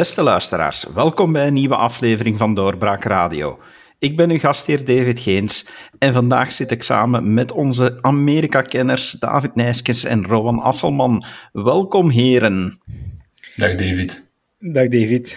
Beste luisteraars, welkom bij een nieuwe aflevering van Doorbraak Radio. Ik ben uw gastheer David Geens en vandaag zit ik samen met onze Amerika-kenners David Nijskens en Rowan Asselman. Welkom, heren. Dag David. Dag David.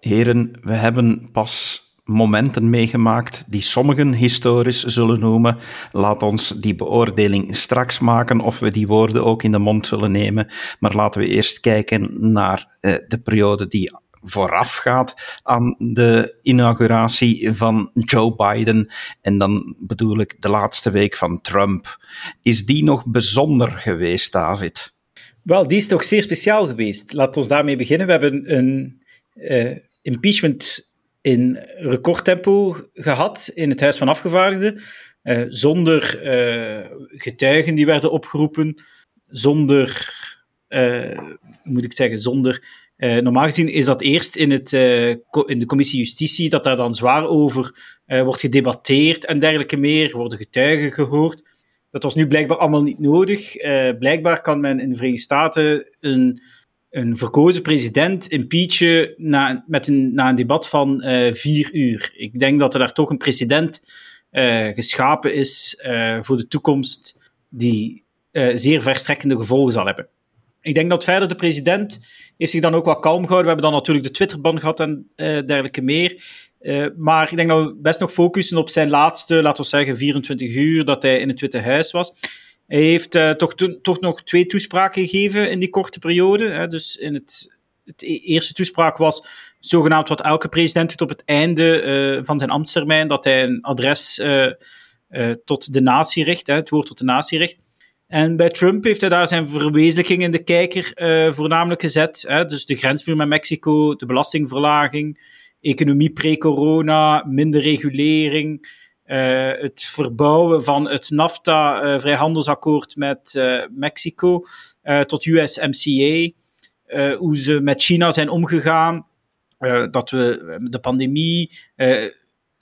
Heren, we hebben pas momenten meegemaakt die sommigen historisch zullen noemen. Laat ons die beoordeling straks maken of we die woorden ook in de mond zullen nemen. Maar laten we eerst kijken naar eh, de periode die voorafgaat aan de inauguratie van Joe Biden. En dan bedoel ik de laatste week van Trump. Is die nog bijzonder geweest, David? Wel, die is toch zeer speciaal geweest. Laten we daarmee beginnen. We hebben een uh, impeachment in recordtempo gehad in het Huis van Afgevaardigden. Uh, zonder uh, getuigen die werden opgeroepen, zonder, uh, moet ik zeggen, zonder. normaal gezien is dat eerst in, het, in de commissie Justitie, dat daar dan zwaar over wordt gedebatteerd en dergelijke meer, worden getuigen gehoord. Dat was nu blijkbaar allemaal niet nodig. blijkbaar kan men in de Verenigde Staten een een verkozen president impeachen na, met een, na een debat van uh, vier uur. Ik denk dat er daar toch een precedent uh, geschapen is uh, voor de toekomst die zeer verstrekkende gevolgen zal hebben. Ik denk dat verder de president heeft zich dan ook wel kalm gehouden. We hebben dan natuurlijk de Twitterban gehad en dergelijke meer. maar ik denk dat we best nog focussen op zijn laatste, laten we zeggen, 24 uur dat hij in het Witte Huis was. Hij heeft uh, toch, toch nog twee toespraken gegeven in die korte periode. Hè. Dus in het, het e-, eerste toespraak was zogenaamd wat elke president doet op het einde uh, van zijn ambtstermijn, dat hij een adres uh, tot de natie richt, hè, het woord tot de natie richt. En bij Trump heeft hij daar zijn verwezenlijking in de kijker voornamelijk gezet. Hè. Dus de grensmuur met Mexico, de belastingverlaging, economie pre-corona, minder regulering, uh, het verbouwen van het NAFTA-vrijhandelsakkoord uh, met uh, Mexico tot USMCA. hoe ze met China zijn omgegaan. dat we de pandemie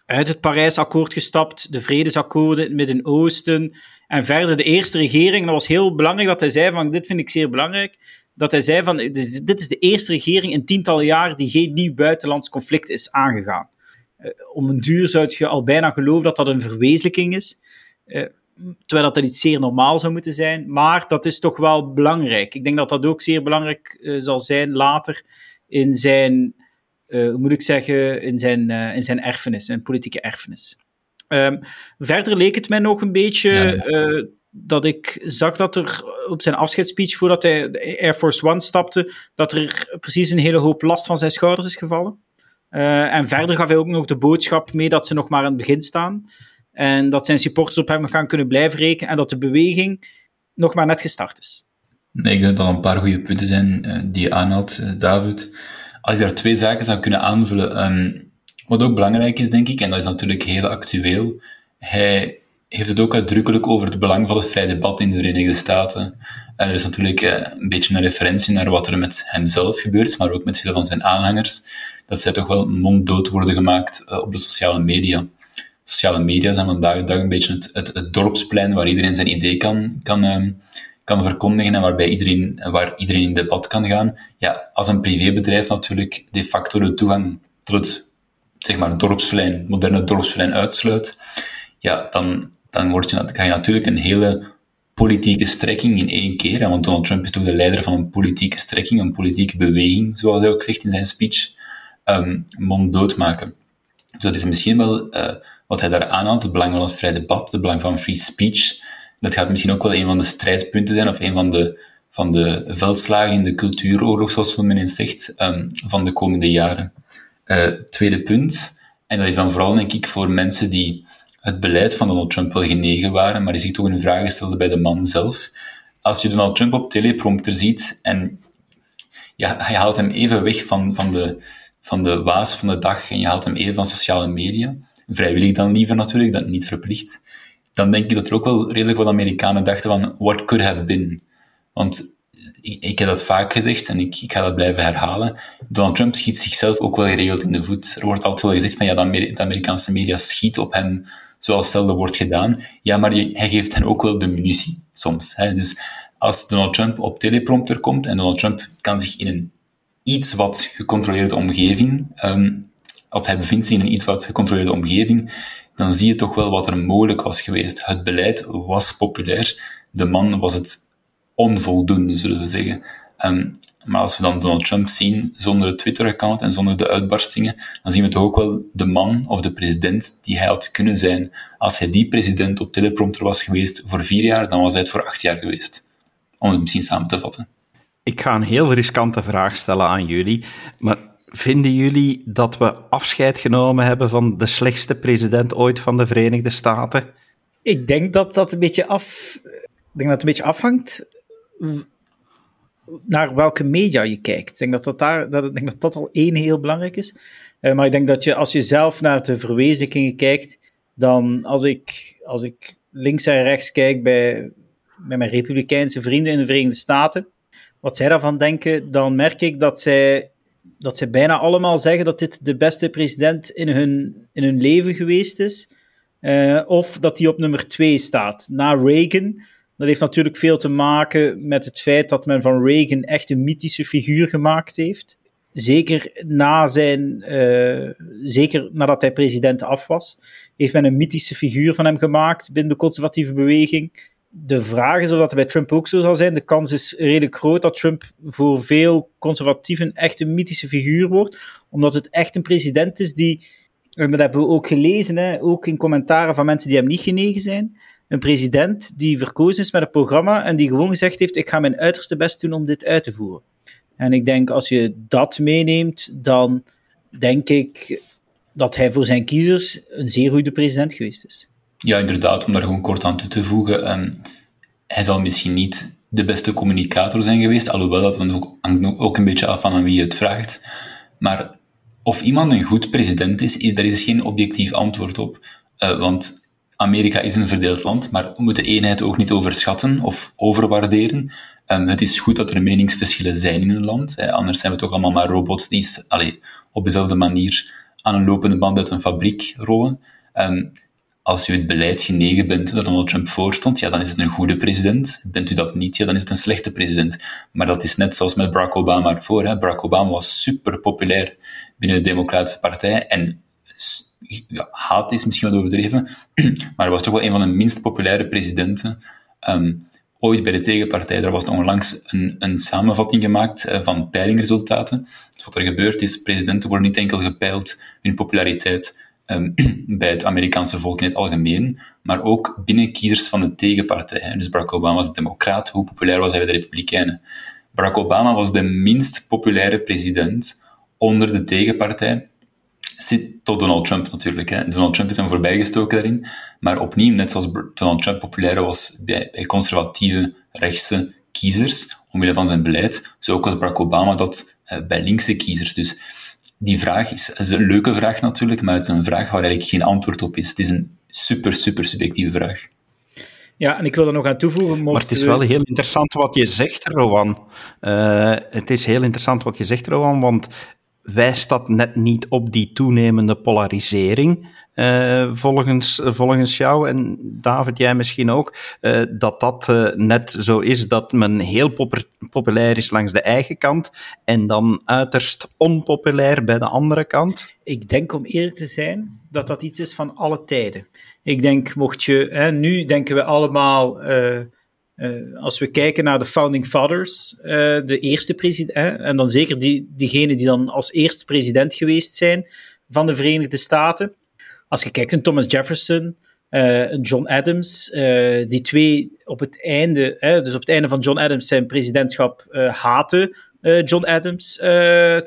uit het Parijsakkoord gestapt, de vredesakkoorden in het Midden-Oosten. En verder de eerste regering, dat was heel belangrijk dat hij zei van, dit vind ik zeer belangrijk, dat hij zei van, dit is de eerste regering in tientallen jaren die geen nieuw buitenlands conflict is aangegaan. Eh, om een duur zou je al bijna geloven dat dat een verwezenlijking is. Uh, terwijl dat, dat iets zeer normaal zou moeten zijn. Maar dat is toch wel belangrijk. Ik denk dat dat ook zeer belangrijk uh, zal zijn later in zijn, hoe moet ik zeggen, in zijn, in zijn erfenis, zijn politieke erfenis. Um, verder leek het mij nog een beetje ja. dat ik zag dat er op zijn afscheidsspeech, voordat hij Air Force One stapte, dat er precies een hele hoop last van zijn schouders is gevallen. Uh, en verder gaf hij ook nog de boodschap mee dat ze nog maar aan het begin staan. En dat zijn supporters op hem gaan kunnen blijven rekenen. En dat de beweging nog maar net gestart is. Nee, ik denk dat er een paar goede punten zijn uh, die je aanhaalt, uh, David. Als je daar twee zaken zou kunnen aanvullen. Um, wat ook belangrijk is, denk ik, en dat is natuurlijk heel actueel. Hij heeft het ook uitdrukkelijk over het belang van het vrij debat in de Verenigde Staten. En er is natuurlijk een beetje een referentie naar wat er met hemzelf gebeurt, maar ook met veel van zijn aanhangers dat zij toch wel monddood worden gemaakt uh, op de sociale media. Sociale media zijn vandaag de dag een beetje het, het, dorpsplein waar iedereen zijn idee kan, kan, uh, kan verkondigen en waarbij iedereen, waar iedereen in debat kan gaan. Ja, als een privébedrijf natuurlijk de facto de toegang tot het zeg maar, dorpsplein, moderne dorpsplein uitsluit, ja, dan, dan, word je, kan je natuurlijk een hele politieke strekking in één keer, want Donald Trump is toch de leider van een politieke strekking, een politieke beweging, zoals hij ook zegt in zijn speech, um, monddood maken. Dus dat is misschien wel uh, wat hij daar aanhaalt, het belang van het vrij debat, het belang van free speech. Dat gaat misschien ook wel een van de strijdpunten zijn, of een van de, van de veldslagen in de cultuuroorlog, zoals men eens zegt, um, van de komende jaren. Uh, tweede punt, en dat is dan vooral, denk ik, voor mensen die het beleid van Donald Trump wel genegen waren, maar die zich toch een vraag stelde bij de man zelf. Als je Donald Trump op teleprompter ziet en ja, hij haalt hem even weg van, van de, van de waas van de dag en je haalt hem even van sociale media, vrijwillig dan liever natuurlijk, dat niet verplicht, dan denk ik dat er ook wel redelijk wat Amerikanen dachten van what could have been. Want ik, ik heb dat vaak gezegd en ik, ik ga dat blijven herhalen. Donald Trump schiet zichzelf ook wel geregeld in de voet. Er wordt altijd wel gezegd van ja, de, Amerikaanse media schiet op hem zoals zelden wordt gedaan. Ja, maar hij geeft hen ook wel de munitie soms. Hè. Dus als Donald Trump op teleprompter komt en Donald Trump kan zich in een iets wat gecontroleerde omgeving, ehm, of hij bevindt zich in een iets wat gecontroleerde omgeving, dan zie je toch wel wat er mogelijk was geweest. Het beleid was populair, de man was het onvoldoende, zullen we zeggen. Ehm, maar als we dan Donald Trump zien zonder het Twitter-account en zonder de uitbarstingen, dan zien we toch ook wel de man of de president die hij had kunnen zijn. Als hij die president op teleprompter was geweest voor vier jaar, dan was hij het voor acht jaar geweest. Om het misschien samen te vatten. Ik ga een heel riskante vraag stellen aan jullie, maar vinden jullie dat we afscheid genomen hebben van de slechtste president ooit van de Verenigde Staten? Ik denk dat dat een beetje af... Ik denk dat het een beetje afhangt naar welke media je kijkt. Ik denk dat dat, daar, dat, ik denk dat, dat al één heel belangrijk is. Uh, maar ik denk dat je, als je zelf naar de verwezenlijkingen kijkt, dan als ik, als ik links en rechts kijk bij, bij mijn republikeinse vrienden in de Verenigde Staten, wat zij daarvan denken, dan merk ik dat zij, dat zij bijna allemaal zeggen dat dit de beste president in hun, in hun leven geweest is. Uh, of dat hij op nummer twee staat. Na Reagan, dat heeft natuurlijk veel te maken met het feit dat men van Reagan echt een mythische figuur gemaakt heeft. Zeker, na zijn, uh, zeker nadat hij president af was, heeft men een mythische figuur van hem gemaakt binnen de conservatieve beweging. De vraag is of dat bij Trump ook zo zal zijn. De kans is redelijk groot dat Trump voor veel conservatieven echt een mythische figuur wordt, omdat het echt een president is die, en dat hebben we ook gelezen, hè, ook in commentaren van mensen die hem niet genegen zijn, een president die verkozen is met een programma en die gewoon gezegd heeft: Ik ga mijn uiterste best doen om dit uit te voeren. En ik denk als je dat meeneemt, dan denk ik dat hij voor zijn kiezers een zeer goede president geweest is. Ja, inderdaad, om daar gewoon kort aan toe te voegen. Um, hij zal misschien niet de beste communicator zijn geweest, alhoewel dat dan ook, ook een beetje af van aan wie je het vraagt. Maar of iemand een goed president is, daar is geen objectief antwoord op. Uh, want Amerika is een verdeeld land, maar we moeten eenheid ook niet overschatten of overwaarderen. Um, het is goed dat er meningsverschillen zijn in een land, anders zijn we toch allemaal maar robots die allez, op dezelfde manier aan een lopende band uit een fabriek rollen. Um, als u het beleid genegen bent dat Donald Trump voorstond, ja, dan is het een goede president. Bent u dat niet, ja, dan is het een slechte president. Maar dat is net zoals met Barack Obama ervoor. Hè. Barack Obama was super populair binnen de Democratische Partij en ja, haat is misschien wat overdreven, maar hij was toch wel een van de minst populaire presidenten um, ooit bij de tegenpartij. Daar was onlangs een, een samenvatting gemaakt uh, van peilingresultaten. Dus wat er gebeurt is, presidenten worden niet enkel gepeild hun populariteit um, bij het Amerikaanse volk in het algemeen, maar ook binnen kiezers van de tegenpartij. Dus Barack Obama was een democraat, hoe populair was hij bij de republikeinen? Barack Obama was de minst populaire president onder de tegenpartij zit tot Donald Trump natuurlijk. Hè. Donald Trump is hem voorbijgestoken daarin. Maar opnieuw, net zoals Donald Trump populair was bij, conservatieve rechtse kiezers, omwille van zijn beleid, zo ook was Barack Obama dat uh, bij linkse kiezers. Dus die vraag is, is, een leuke vraag natuurlijk, maar het is een vraag waar eigenlijk geen antwoord op is. Het is een super, super subjectieve vraag. Ja, en ik wil er nog aan toevoegen. Maar het is wel heel interessant wat je zegt, Rowan. Uh, het is heel interessant wat je zegt, Rowan, want wijst dat net niet op die toenemende polarisering? Uh, volgens, volgens jou en David, jij misschien ook, uh, dat dat uh, net zo is dat men heel populair is langs de eigen kant en dan uiterst onpopulair bij de andere kant? Ik denk om eerlijk te zijn dat dat iets is van alle tijden. Ik denk, mocht je, hè, nu denken we allemaal als we kijken naar de Founding Fathers, de eerste president, en dan zeker die, diegenen die dan als eerste president geweest zijn van de Verenigde Staten. Als je kijkt naar Thomas Jefferson, uh, John Adams, die twee op het einde, dus op het einde van John Adams zijn presidentschap haten John Adams,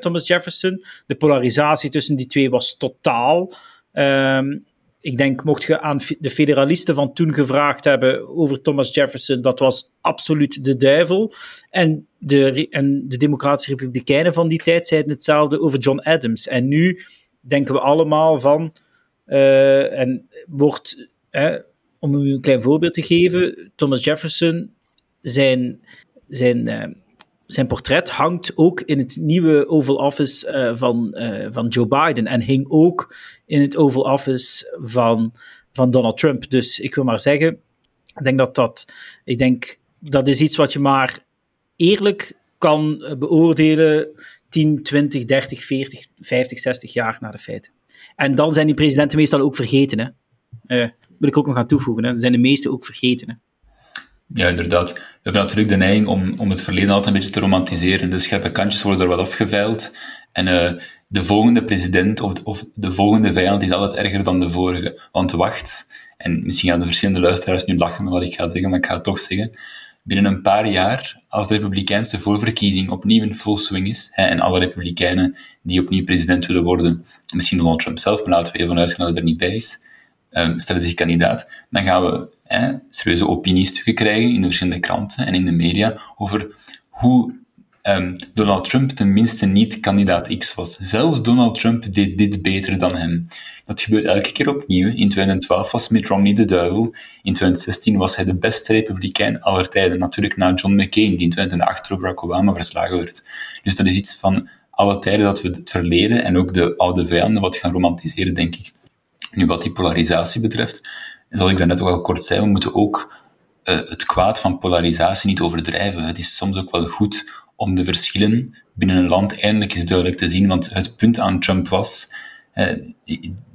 Thomas Jefferson. De polarisatie tussen die twee was totaal. Um, ik denk, mocht je aan de federalisten van toen gevraagd hebben over Thomas Jefferson, dat was absoluut de duivel. En de, en de Democratische Republikeinen van die tijd zeiden hetzelfde over John Adams. En nu denken we allemaal van, uh, en wordt, om u een klein voorbeeld te geven, Thomas Jefferson, zijn, zijn uh, zijn portret hangt ook in het nieuwe Oval Office uh, van, van Joe Biden en hing ook in het Oval Office van, van Donald Trump. Dus ik wil maar zeggen, ik denk dat dat, ik denk, dat is iets wat je maar eerlijk kan beoordelen 10, 20, 30, 40, 50, 60 jaar na de feiten. En dan zijn die presidenten meestal ook vergeten. Hè. Uh, wil ik ook nog aan toevoegen. Hè. Dan zijn de meeste ook vergeten. Hè. Ja, inderdaad. We hebben natuurlijk de neiging om, om het verleden altijd een beetje te romantiseren. De scherpe kantjes worden er wat afgeveild. En uh, de volgende president of, of de volgende vijand is altijd erger dan de vorige. Want wacht, en misschien gaan de verschillende luisteraars nu lachen met wat ik ga zeggen, maar ik ga het toch zeggen. Binnen een paar jaar, als de Republikeinse voorverkiezing opnieuw in full swing is, hè, en alle Republikeinen die opnieuw president willen worden, misschien Donald Trump zelf, maar laten we even vanuit gaan dat hij er niet bij is, um, zich kandidaat, dan gaan we hè, serieuze opiniestukken krijgen in de verschillende kranten en in de media over hoe um, Donald Trump tenminste niet kandidaat X was. Zelfs Donald Trump deed dit beter dan hem. Dat gebeurt elke keer opnieuw. In 2012 was Mitt Romney de duivel. In 2016 was hij de beste republikein aller tijden. Natuurlijk na John McCain, die in 2008 door Barack Obama verslagen werd. Dus dat is iets van alle tijden dat we het verleden en ook de oude vijanden wat gaan romantiseren, denk ik. Nu, wat die polarisatie betreft, zoals ik daarnet ook al kort zei, we moeten ook uh, het kwaad van polarisatie niet overdrijven. Het is soms ook wel goed om de verschillen binnen een land eindelijk eens duidelijk te zien. Want het punt aan Trump was, eh,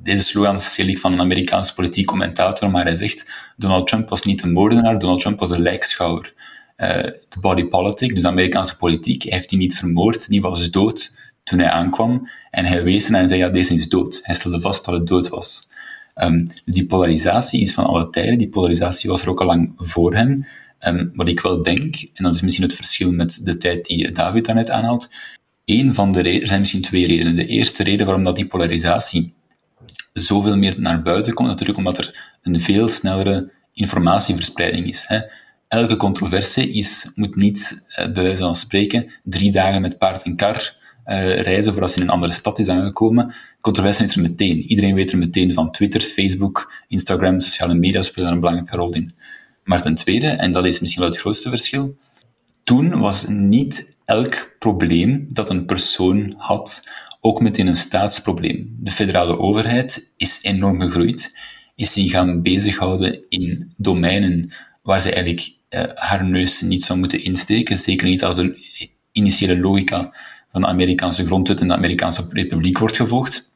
deze slogan is van een Amerikaanse politiek commentator, maar hij zegt, Donald Trump was niet een moordenaar, Donald Trump was de lijkschouwer. Uh, de body politic, dus de Amerikaanse politiek, hij heeft die niet vermoord, die was dood toen hij aankwam. En hij wees en zei, ja, deze is dood. Hij stelde vast dat het dood was. Um, dus die polarisatie is van alle tijden, die polarisatie was er ook al lang voor hem. Um, wat ik wel denk, en dat is misschien het verschil met de tijd die David daarnet aanhaalt, een van de er zijn misschien twee redenen. De eerste reden waarom dat die polarisatie zoveel meer naar buiten komt, natuurlijk omdat er een veel snellere informatieverspreiding is. Hè. Elke controverse is, moet niet, uh, bij wijze van spreken, drie dagen met paard en kar uh, reizen voor als in een andere stad is aangekomen. Controverse is er meteen. Iedereen weet er meteen van. Twitter, Facebook, Instagram, sociale media spelen daar een belangrijke rol in. Maar ten tweede, en dat is misschien wel het grootste verschil, toen was niet elk probleem dat een persoon had ook meteen een staatsprobleem. De federale overheid is enorm gegroeid, is zich gaan bezighouden in domeinen waar ze eigenlijk uh, haar neus niet zou moeten insteken, zeker niet als de initiële logica van de Amerikaanse grondwet en de Amerikaanse republiek wordt gevolgd.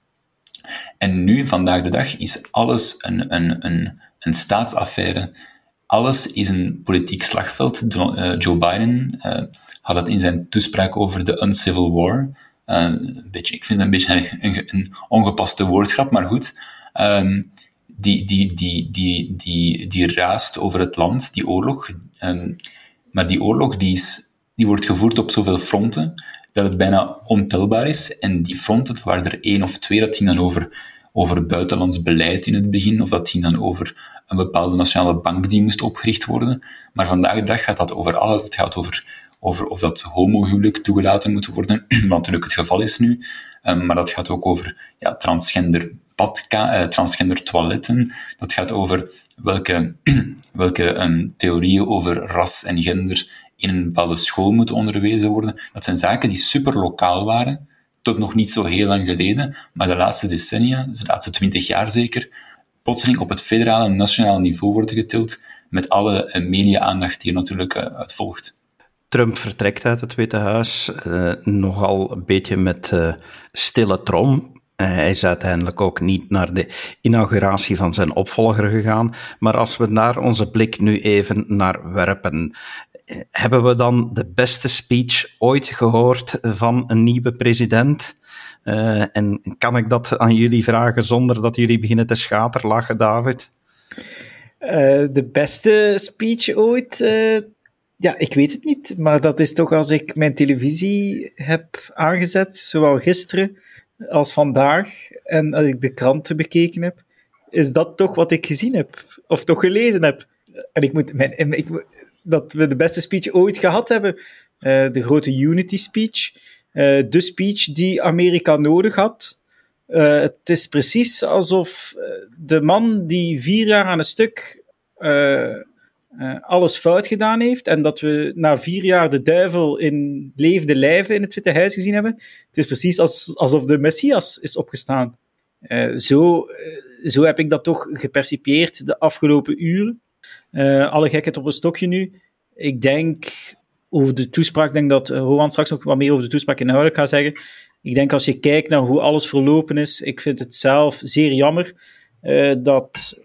En nu, vandaag de dag, is alles een, een, een, een staatsaffaire alles is een politiek slagveld. Eh, Joe Biden uh, had het in zijn toespraak over de uncivil war. Een beetje, ik vind het een beetje een, ongepaste woordgrap, maar goed. Um, die, die, die, die, die, die raast over het land, die oorlog. Um, maar die oorlog die is, die wordt gevoerd op zoveel fronten dat het bijna ontelbaar is. En die fronten, het waren er één of twee, dat ging dan over, over buitenlands beleid in het begin, of dat ging dan over een bepaalde nationale bank die moest opgericht worden. Maar vandaag de dag gaat dat over alles. Het gaat over, over of dat homohuwelijk toegelaten moet worden, wat natuurlijk het geval is nu. Um, maar dat gaat ook over ja, transgender badka, uh, transgender toiletten. Dat gaat over welke, welke um, theorieën over ras en gender in een bepaalde school moeten onderwezen worden. Dat zijn zaken die super lokaal waren, tot nog niet zo heel lang geleden, maar de laatste decennia, de laatste twintig jaar zeker, plotseling op het federale en nationale niveau worden getild, met alle eh, media-aandacht die er natuurlijk eh, uit volgt. Trump vertrekt uit het Witte Huis, uh, nogal een beetje met stille trom. hij is uiteindelijk ook niet naar de inauguratie van zijn opvolger gegaan. Maar als we daar onze blik nu even naar werpen, hebben we dan de beste speech ooit gehoord van een nieuwe president? Uh, en kan ik dat aan jullie vragen zonder dat jullie beginnen te schaterlachen, David? Uh, de beste speech ooit? Uh, ja, ik weet het niet. Maar dat is toch als ik mijn televisie heb aangezet, zowel gisteren als vandaag, en als ik de kranten bekeken heb, is dat toch wat ik gezien heb. Of toch gelezen heb. En ik moet, mijn, ik, dat we de beste speech ooit gehad hebben. de grote Unity speech uh, de speech die Amerika nodig had. Uh, het is precies alsof eh, de man die vier jaar aan een stuk alles fout gedaan heeft en dat we na vier jaar de duivel in levende lijven in het Witte Huis gezien hebben. Het is precies als, alsof de Messias is opgestaan. zo, zo heb ik dat toch gepercipieerd de afgelopen uren. alle gekheid op een stokje nu. Ik denk over de toespraak, ik denk dat Rowan straks nog wat meer over de toespraak inhoudelijk gaat zeggen. Ik denk als je kijkt naar hoe alles verlopen is, ik vind het zelf zeer jammer dat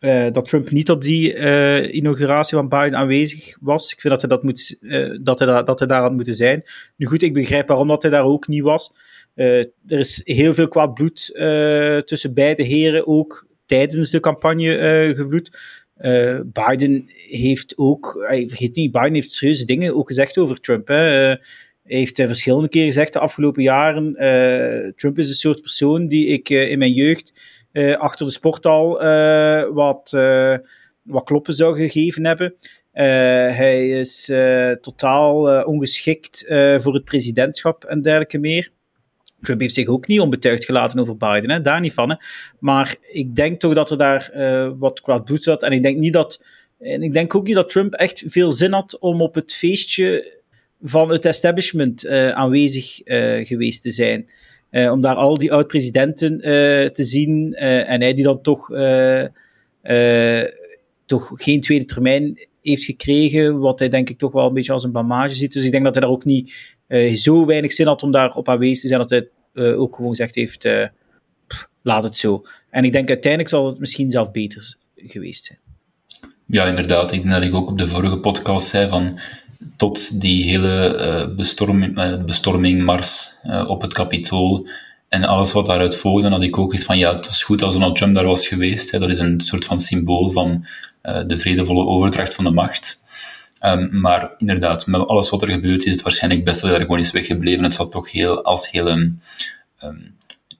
uh, dat Trump niet op die inauguratie van Biden aanwezig was. Ik vind dat hij, dat, moet, dat, hij da dat hij daar had moeten zijn. Nu goed, ik begrijp waarom dat hij daar ook niet was. er is heel veel kwaad bloed tussen beide heren, ook tijdens de campagne gevloed. Biden heeft ook, vergeet niet, Biden heeft serieuze dingen ook gezegd over Trump. Hè. hij heeft verschillende keren gezegd de afgelopen jaren: Trump is een soort persoon die ik in mijn jeugd achter de sporthal wat, wat kloppen zou gegeven hebben. hij is totaal ongeschikt voor het presidentschap en dergelijke meer. Trump heeft zich ook niet onbetuigd gelaten over Biden, hè? daar niet van. Maar ik denk toch dat er daar wat kwaad bloed zat. En ik denk niet dat. En ik denk ook niet dat Trump echt veel zin had om op het feestje van het establishment aanwezig geweest te zijn. Om daar al die oud-presidenten te zien. En hij die dan toch, toch geen tweede termijn heeft gekregen, wat hij denk ik toch wel een beetje als een blamage ziet. Dus ik denk dat hij daar ook niet zo weinig zin had om daar op aanwezig te zijn, dat hij ook gewoon gezegd heeft, pff, laat het zo. En ik denk uiteindelijk zal het misschien zelf beter geweest zijn. Ja, inderdaad. Ik denk dat ik ook op de vorige podcast zei van tot die hele uh, bestorming, bestorming, mars op het Capitool en alles wat daaruit volgde, had ik ook iets van, ja, het was goed als Donald Trump daar was geweest. Hè. Dat is een soort van symbool van de vredevolle overdracht van de macht. Um, maar inderdaad, met alles wat er gebeurd is, het waarschijnlijk best dat hij daar gewoon is weggebleven. Het zou toch heel, als heel um,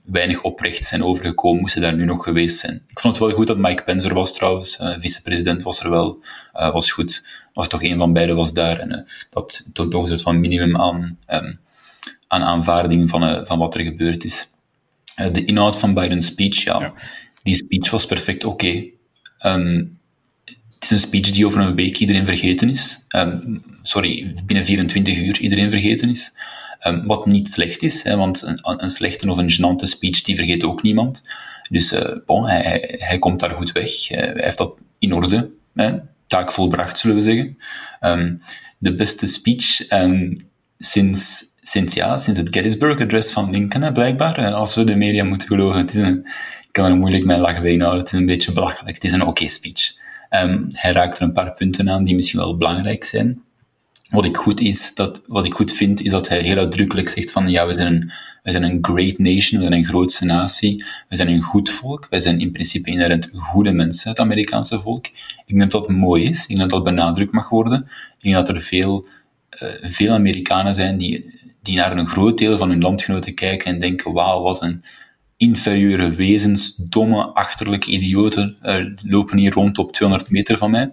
weinig oprecht zijn overgekomen, moest hij daar nu nog geweest zijn. Ik vond het wel goed dat Mike Pence er was trouwens, uh, vicepresident was er wel, uh, was goed was toch een van beiden was daar. En uh, dat toont toch een soort van minimum aan, um, aan aanvaarding van, van wat er gebeurd is. De inhoud van Biden's speech, ja, ja. die speech was perfect oké. Okay. Um, het is een speech die over een week iedereen vergeten is. Um, sorry, binnen 24 uur iedereen vergeten is. Um, wat niet slecht is, hè, want een, een, slechte of een genante speech, die vergeet ook niemand. Dus uh, bon, hij, hij, komt daar goed weg. hij heeft dat in orde. Hè taak volbracht, zullen we zeggen. Um, de beste speech sinds, sinds, ja, sinds het Gettysburg Address van Lincoln, hè, blijkbaar, als we de media moeten geloven. Het is ik kan er moeilijk mijn lach bij het is een beetje belachelijk. Het is een oké okay speech. Um, hij raakt er een paar punten aan die misschien wel belangrijk zijn. Wat ik goed, is, dat, wat ik goed vind, is dat hij heel uitdrukkelijk zegt van ja, we zijn, een, we zijn een great nation, we zijn een grootste natie, we zijn een goed volk, wij zijn in principe inherent goede mensen, het Amerikaanse volk. Ik denk dat dat mooi is, ik denk dat dat benadrukt mag worden. Ik denk dat er veel, uh, veel Amerikanen zijn die, die naar een groot deel van hun landgenoten kijken en denken, wauw, wat een inferieure wezens, domme, achterlijke idioten uh, lopen hier rond op 200 meter van mij.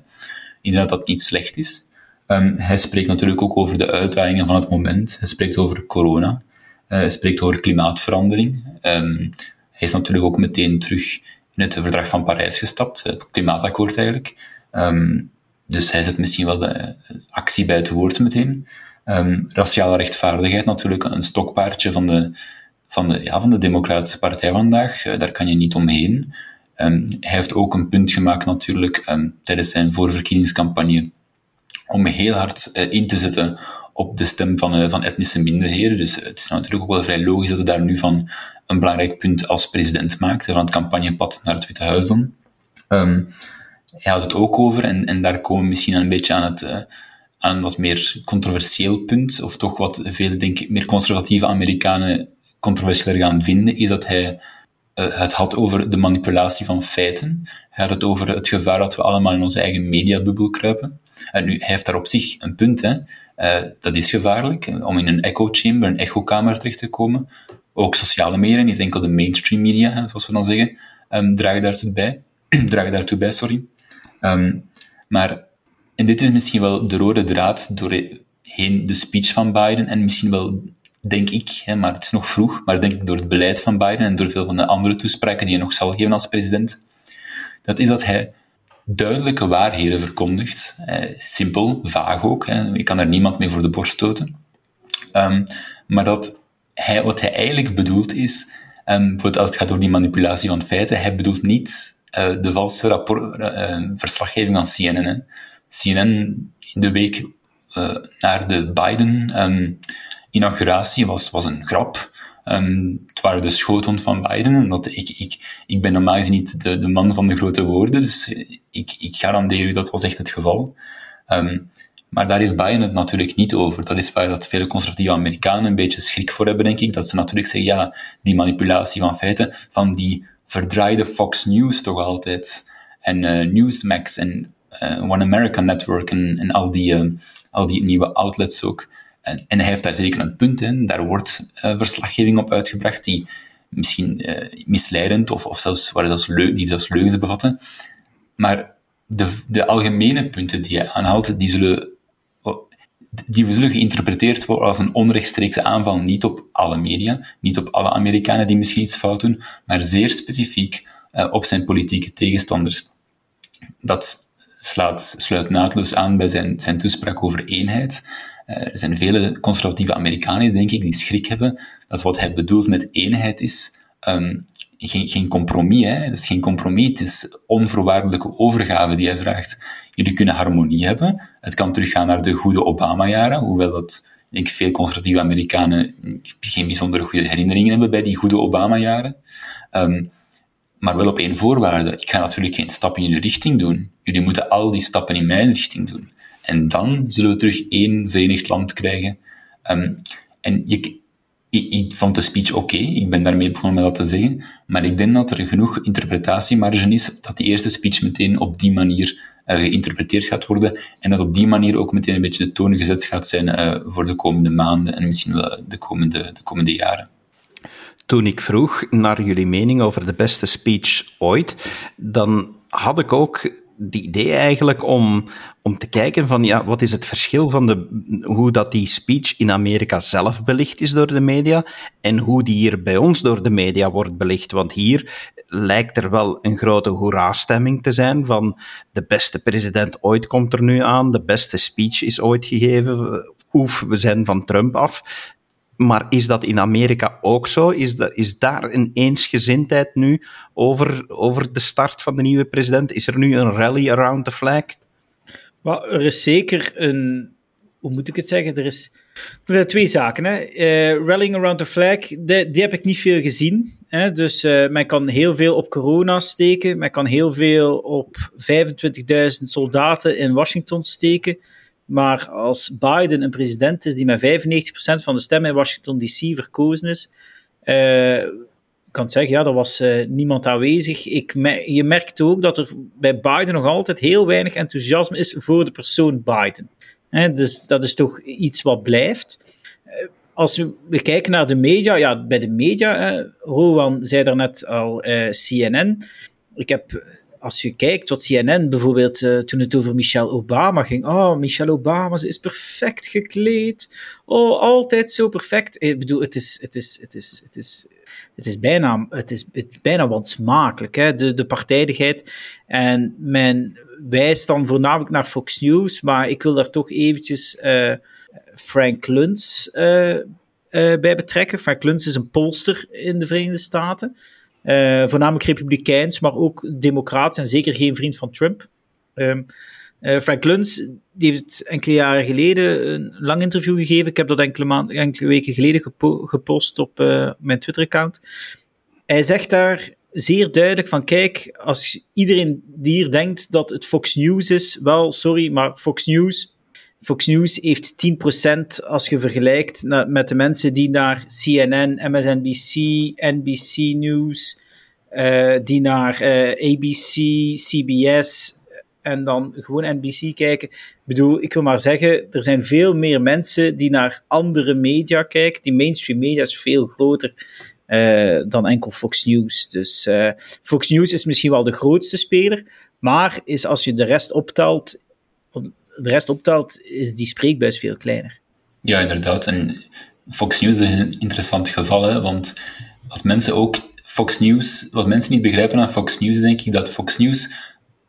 Denk dat dat niet slecht is. Um, hij spreekt natuurlijk ook over de uitdagingen van het moment. Hij spreekt over corona. Uh, hij spreekt over klimaatverandering. Um, hij is natuurlijk ook meteen terug in het verdrag van Parijs gestapt, het klimaatakkoord eigenlijk. Um, dus hij zet misschien wel de actie bij het woord meteen. raciale rechtvaardigheid natuurlijk, een stokpaardje van de, van de, ja, van de Democratische Partij vandaag. Uh, daar kan je niet omheen. hij heeft ook een punt gemaakt natuurlijk tijdens zijn voorverkiezingscampagne om heel hard uh, in te zetten op de stem van, uh, van etnische minderheden. Dus het is natuurlijk ook wel vrij logisch dat hij daar nu van een belangrijk punt als president maakt, van het campagnepad naar het Witte Huis dan. Um, hij had het ook over, en, en daar komen we misschien een beetje aan, het, aan een wat meer controversieel punt, of toch wat veel, denk ik, meer conservatieve Amerikanen controversiëler gaan vinden, is dat hij het had over de manipulatie van feiten. Hij had het over het gevaar dat we allemaal in onze eigen mediabubbel kruipen. En nu, hij heeft daar op zich een punt. Hè. Uh, dat is gevaarlijk, om in een echo chamber, een echokamer terecht te komen. Ook sociale media, niet enkel de mainstream media, hè, zoals we dan zeggen, um, dragen daartoe bij. dragen daartoe bij, sorry. Um, maar, en dit is misschien wel de rode draad doorheen de speech van Biden en misschien wel denk ik, hè, maar het is nog vroeg, maar denk ik door het beleid van Biden en door veel van de andere toespraken die hij nog zal geven als president, dat is dat hij duidelijke waarheden verkondigt. Eh, simpel, vaag ook. Hè. Je kan er niemand mee voor de borst stoten. Um, maar dat hij, wat hij eigenlijk bedoelt is, um, als het gaat over die manipulatie van feiten, hij bedoelt niet uh, de valse rapport, uh, verslaggeving van CNN. CNN in de week naar de Biden-inauguratie was, was een grap. Um, het waren de schoten van Biden. En dat, ik, ik, ik ben normaal gezien niet de, de man van de grote woorden, dus ik, ik garandeer u dat was echt het geval. Um, maar daar heeft Biden het natuurlijk niet over. Dat is waar dat vele conservatieve Amerikanen een beetje schrik voor hebben, denk ik. Dat ze natuurlijk zeggen, ja, die manipulatie van feiten, van die verdraaide Fox News toch altijd. En uh, Newsmax en uh, One America Network en, en al, die, uh, al die nieuwe outlets ook. En, hij heeft daar zeker een punt in. Daar wordt verslaggeving op uitgebracht die misschien misleidend of, of zelfs, waar zelfs leugens bevatten. Maar de, de algemene punten die hij aanhaalt, die zullen die zullen geïnterpreteerd worden als een onrechtstreekse aanval, niet op alle media, niet op alle Amerikanen die misschien iets fout doen, maar zeer specifiek uh, op zijn politieke tegenstanders. Dat slaat, sluit naadloos aan bij zijn, zijn toespraak over eenheid. Uh, er zijn vele conservatieve Amerikanen, denk ik, die schrik hebben dat wat hij bedoelt met eenheid is um, geen, geen compromis. Hè. Dat is geen compromis, het is onvoorwaardelijke overgave die hij vraagt. Jullie kunnen harmonie hebben. Het kan teruggaan naar de goede Obama-jaren, hoewel dat, denk ik, veel conservatieve Amerikanen geen bijzondere goede herinneringen hebben bij die goede Obama-jaren. Um, maar wel op één voorwaarde. Ik ga natuurlijk geen stap in jullie richting doen. Jullie moeten al die stappen in mijn richting doen. En dan zullen we terug één verenigd land krijgen. Um, en ik, vond de speech oké, ik ben daarmee begonnen met dat te zeggen, maar ik denk dat er genoeg interpretatiemarge is dat die eerste speech meteen op die manier uh, geïnterpreteerd gaat worden en dat op die manier ook meteen een beetje de toon gezet gaat zijn uh, voor de komende maanden en misschien wel de komende, de komende jaren. Toen ik vroeg naar jullie mening over de beste speech ooit, dan had ik ook de idee eigenlijk om, om te kijken van ja, wat is het verschil van de, hoe dat die speech in Amerika zelf belicht is door de media en hoe die hier bij ons door de media wordt belicht. Want hier lijkt er wel een grote hoera-stemming te zijn van de beste president ooit komt er nu aan, de beste speech is ooit gegeven, oef, we zijn van Trump af. Maar is dat in Amerika ook zo? Is, dat, is daar een eensgezindheid nu over, over de start van de nieuwe president? Is er nu een rally around the flag? Well, er is zeker een. Hoe moet ik het zeggen? Er, is, er zijn twee zaken. Hè. Uh, rallying around the flag, die, die, heb ik niet veel gezien. Hè. Dus uh, men kan heel veel op corona steken. Men kan heel veel op 25.000 soldaten in Washington steken. Maar als Biden een president is die met 95% van de stemmen in Washington DC verkozen is, uh, kan zeggen, ja, er was uh, niemand aanwezig. Ik je merkt ook dat er bij Biden nog altijd heel weinig enthousiasme is voor de persoon Biden. dus dat is toch iets wat blijft. Uh, als we, we, kijken naar de media, ja, bij de media, Rowan zei daarnet al CNN. Ik heb als je kijkt wat CNN bijvoorbeeld, uh, toen het over Michelle Obama ging. Oh, Michelle Obama, ze is perfect gekleed. Oh, altijd zo perfect. Ik bedoel, het is, het is, het is, het is, het is bijna, het is, het bijna wat smakelijk, hè? De, de partijdigheid. En men wijst dan voornamelijk naar Fox News, maar ik wil daar toch eventjes uh, Frank Luntz uh, bij betrekken. Frank Luntz is een polster in de Verenigde Staten. Uh, voornamelijk republikeins, maar ook democraat en zeker geen vriend van Trump. Um, uh, Frank Luntz die heeft enkele jaren geleden een lang interview gegeven. Ik heb dat enkele, maanden, enkele weken geleden gepo gepost op uh, mijn Twitter-account. Hij zegt daar zeer duidelijk van, kijk, als iedereen die hier denkt dat het Fox News is, wel, sorry, maar Fox News Fox News heeft 10% als je vergelijkt met de mensen die naar CNN, MSNBC, NBC News, uh, die naar eh, ABC, CBS en dan gewoon NBC kijken. Ik bedoel, ik wil maar zeggen, er zijn veel meer mensen die naar andere media kijken. Die mainstream media is veel groter dan enkel Fox News. Dus Fox News is misschien wel de grootste speler, maar is als je de rest optelt, de rest optelt, is die spreekbuis veel kleiner. Ja, inderdaad. En Fox News is een interessant geval, hè, want wat mensen ook Fox News, wat mensen niet begrijpen aan Fox News, denk ik dat Fox News,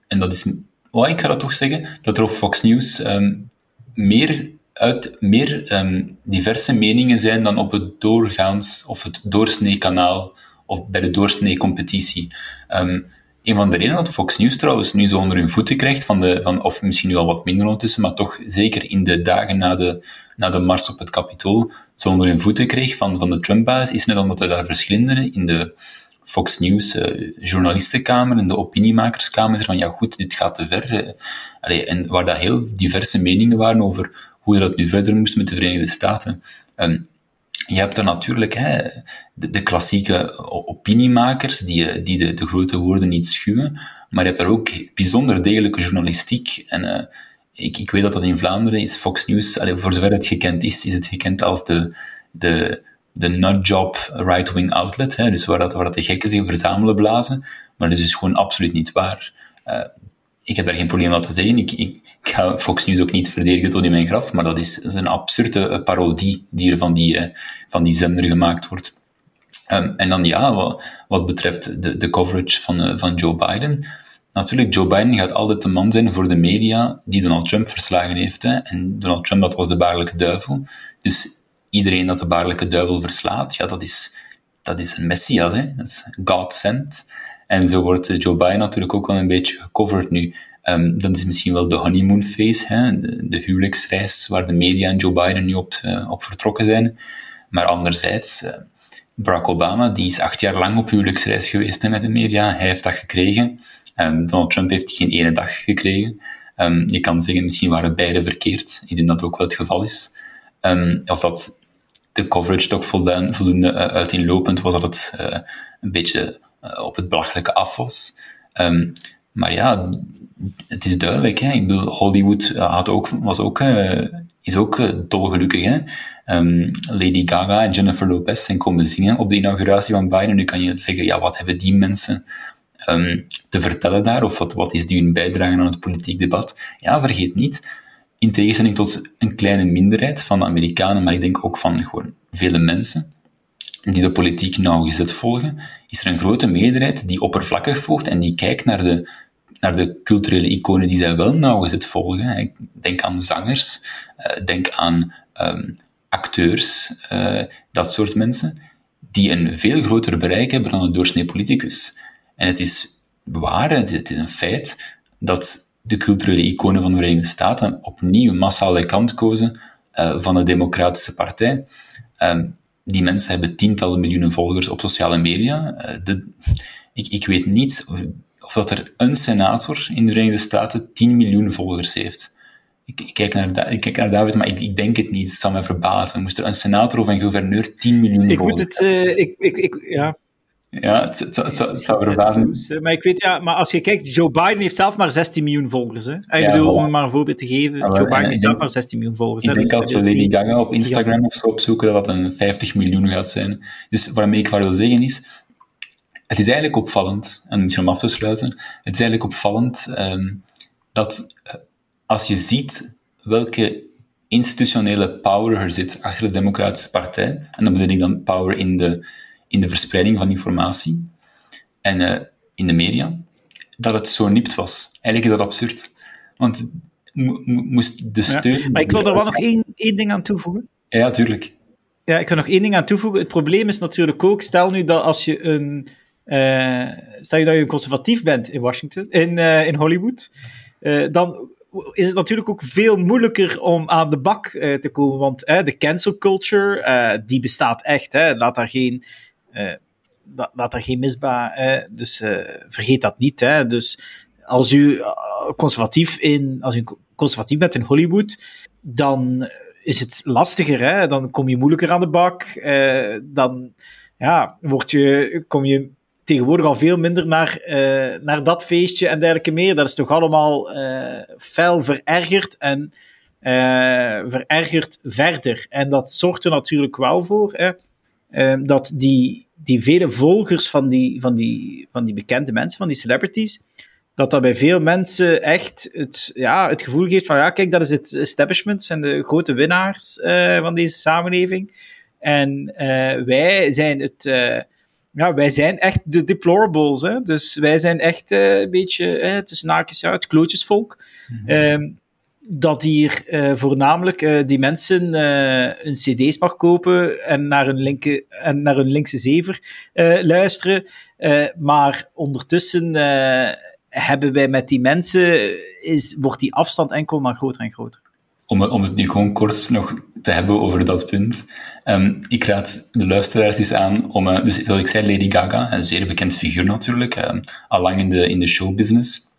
en dat is, oh, ik ga dat toch zeggen, dat er op Fox News um, meer, uit, meer um, diverse meningen zijn dan op het doorgaans of het doorsnee kanaal of bij de doorsnee competitie. Um, een van de redenen dat Fox News trouwens nu zo onder hun voeten krijgt, van de, van, of misschien nu al wat minder ondertussen, maar toch zeker in de dagen na de, na de mars op het Capitool, zo onder hun voeten kreeg van, van de Trump-baas, is net omdat er daar verschillende in de Fox News uh, journalistenkamer en de opiniemakerskamer van ja goed, dit gaat te ver. Uh, allee, en waar dat heel diverse meningen waren over hoe dat nu verder moest met de Verenigde Staten. En je hebt er natuurlijk hè, de, de klassieke opiniemakers die, die de, de grote woorden niet schuwen, maar je hebt daar ook bijzonder degelijke journalistiek. En uh, ik, ik weet dat dat in Vlaanderen is Fox News, allee, voor zover het gekend is, is het gekend als de, de, de nutjob right-wing outlet, hè, dus waar, dat, dat de gekken zich verzamelen blazen, maar dat is dus gewoon absoluut niet waar. Uh, ik heb daar geen probleem mee te zeggen. Ik, ik, ga Fox News ook niet verdedigen tot in mijn graf, maar dat is, een absurde uh, parodie die er van die, uh, van die zender gemaakt wordt. Um, en dan ja, wat, wat betreft de, de coverage van, uh, van Joe Biden. Natuurlijk, Joe Biden gaat altijd de man zijn voor de media die Donald Trump verslagen heeft. Hè. En Donald Trump, dat was de baarlijke duivel. Dus iedereen dat de baarlijke duivel verslaat, ja, dat is, dat is een messias. Hè. God sent. En zo wordt eh, Joe Biden natuurlijk ook wel een beetje gecoverd nu. Um, dat is misschien wel de honeymoon phase, hè, de, huwelijksreis waar de media en Joe Biden nu op, uh, op vertrokken zijn. Maar anderzijds, uh, Barack Obama, die is acht jaar lang op huwelijksreis geweest hè, met de media. Hij heeft dat gekregen. Um, Donald Trump heeft geen ene dag gekregen. Um, je kan zeggen, misschien waren beide verkeerd. Ik denk dat dat ook wel het geval is. of dat de coverage toch voldoende, voldoende uiteenlopend was, dat het een beetje eh, op het belachelijke af was. Um, maar ja, het is duidelijk. Hè? Ik bedoel, Hollywood had ook, was ook, uh, is ook dolgelukkig. Hè? Um, Lady Gaga en Jennifer Lopez zijn komen zingen op de inauguratie van Biden. Nu kan je zeggen, ja, wat hebben die mensen um, te vertellen daar? Of wat, wat is die hun bijdrage aan het politiek debat? Ja, vergeet niet, in tegenstelling tot een kleine minderheid van de Amerikanen, maar ik denk ook van gewoon vele mensen, die de politiek nauwgezet volgen, is er een grote meerderheid die oppervlakkig volgt en die kijkt naar de, naar de culturele iconen die zij wel nauwgezet volgen. Denk aan zangers, eh, denk aan um, acteurs, uh, dat soort mensen, die een veel groter bereik hebben dan de doorsnee politicus. En het is waar, het is een feit, dat de culturele iconen van de Verenigde Staten opnieuw massaal de kant kozen uh, van de Democratische Partij. Um, die mensen hebben tientallen miljoenen volgers op sociale media. Eh, de, ik, ik weet niet of, of, dat er een senator in de Verenigde Staten 10 miljoen volgers heeft. Ik, ik, kijk, naar, ik kijk naar David, maar ik, ik, denk het niet. Het zal mij verbazen. Moest er een senator of een gouverneur 10 miljoen ik volgers moet het, uh, ik, ik, ik, ja. Ja, het, het, het, het zou verbazen. Maar ik weet, ja, maar als je kijkt, Joe Biden heeft zelf maar 16 miljoen volgers. Hè? Ik ja, bedoel, om maar een voorbeeld te geven, ja, Joe Biden heeft zelf maar 16 miljoen volgers. Ik denk dus, als we Lady Gaga op Instagram ja. of zo opzoeken, dat dat een 50 miljoen gaat zijn. Dus waarmee ik wat wil zeggen is, het is eigenlijk opvallend, en misschien om af te sluiten, het is eigenlijk opvallend um, dat als je ziet welke institutionele power er zit achter de Democratische Partij, en dan bedoel ik dan power in de in de verspreiding van informatie en uh, in de media, dat het zo nipt was. Eigenlijk is dat absurd. Want moest de steun... Ja, maar ik wil er wel nog één, één ding aan toevoegen. Ja, tuurlijk. Ja, ik wil nog één ding aan toevoegen. Het probleem is natuurlijk ook, stel nu dat als je een... Uh, stel je dat je een conservatief bent in Washington, in, uh, in Hollywood, uh, dan is het natuurlijk ook veel moeilijker om aan de bak te komen. Want de cancel culture, die bestaat echt. Hè. Laat daar geen dat, dat er geen misbaar, hè, dus uh, vergeet dat niet. Hè. Dus als u eh, conservatief, in, als u conservatief bent in Hollywood, dan is het lastiger. Hè. Dan kom je moeilijker aan de bak. Dan ja, word je, kom je tegenwoordig al veel minder naar, naar dat feestje en dergelijke meer. Dat is toch allemaal uh, fel verergerd en verergerd verder. En dat zorgt er natuurlijk wel voor. Ehm, dat die, die vele volgers van die, van, die, van die bekende mensen, van die celebrities, dat dat bij veel mensen echt het, ja, het gevoel geeft van, ja, kijk, dat is het establishment, zijn de grote winnaars uh, van deze samenleving. En uh, wij zijn het, uh, ja, wij zijn echt de deplorables, hè? dus wij zijn echt een beetje, tussen naakjes uit, klootjesvolk. Mm -hmm. um, dat hier uh, voornamelijk uh, die mensen uh, een cd's mag kopen en naar hun, linke, en naar hun linkse zever luisteren. maar ondertussen hebben wij met die mensen, is, wordt die afstand enkel maar groter en groter. Om, om het nu gewoon kort nog te hebben over dat punt. Um, ik raad de luisteraars eens aan om, dus zoals ik zei, Lady Gaga, een zeer bekend figuur natuurlijk, um, al lang in de, in de showbusiness.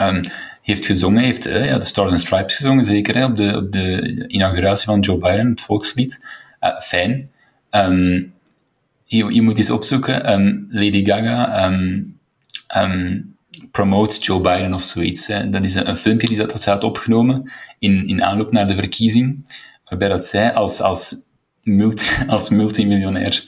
Um, heeft gezongen, heeft uh, ja, de Stars and Stripes gezongen, zeker op, de, op de inauguratie van Joe Biden, het volkslied. Uh, fijn. Um, je, je, moet eens opzoeken. Um, Lady Gaga promote Joe Biden of zoiets. Hè. Dat is een, een filmpje die dat, dat zij had opgenomen in, in aanloop naar de verkiezing, waarbij dat zij als, als, multi, als multimiljonair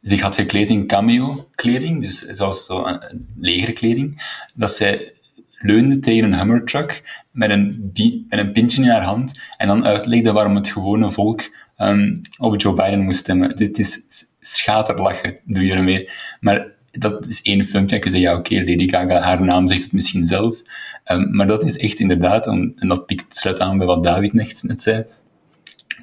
zich had gekleed in cameo-kleding, dus zoals zo een legerkleding, dat zij leunde tegen een Hummertruck met een, met een pintje in haar hand en dan uitlegde waarom het gewone volk um, op Joe Biden moest stemmen. Dit is schaterlachen, doe je ermee. Maar dat is één filmpje. Ik zei, ja, oké, Lady Gaga, haar naam zegt het misschien zelf. Um, maar dat is echt inderdaad, en dat pikt sluit aan bij wat David net, zei,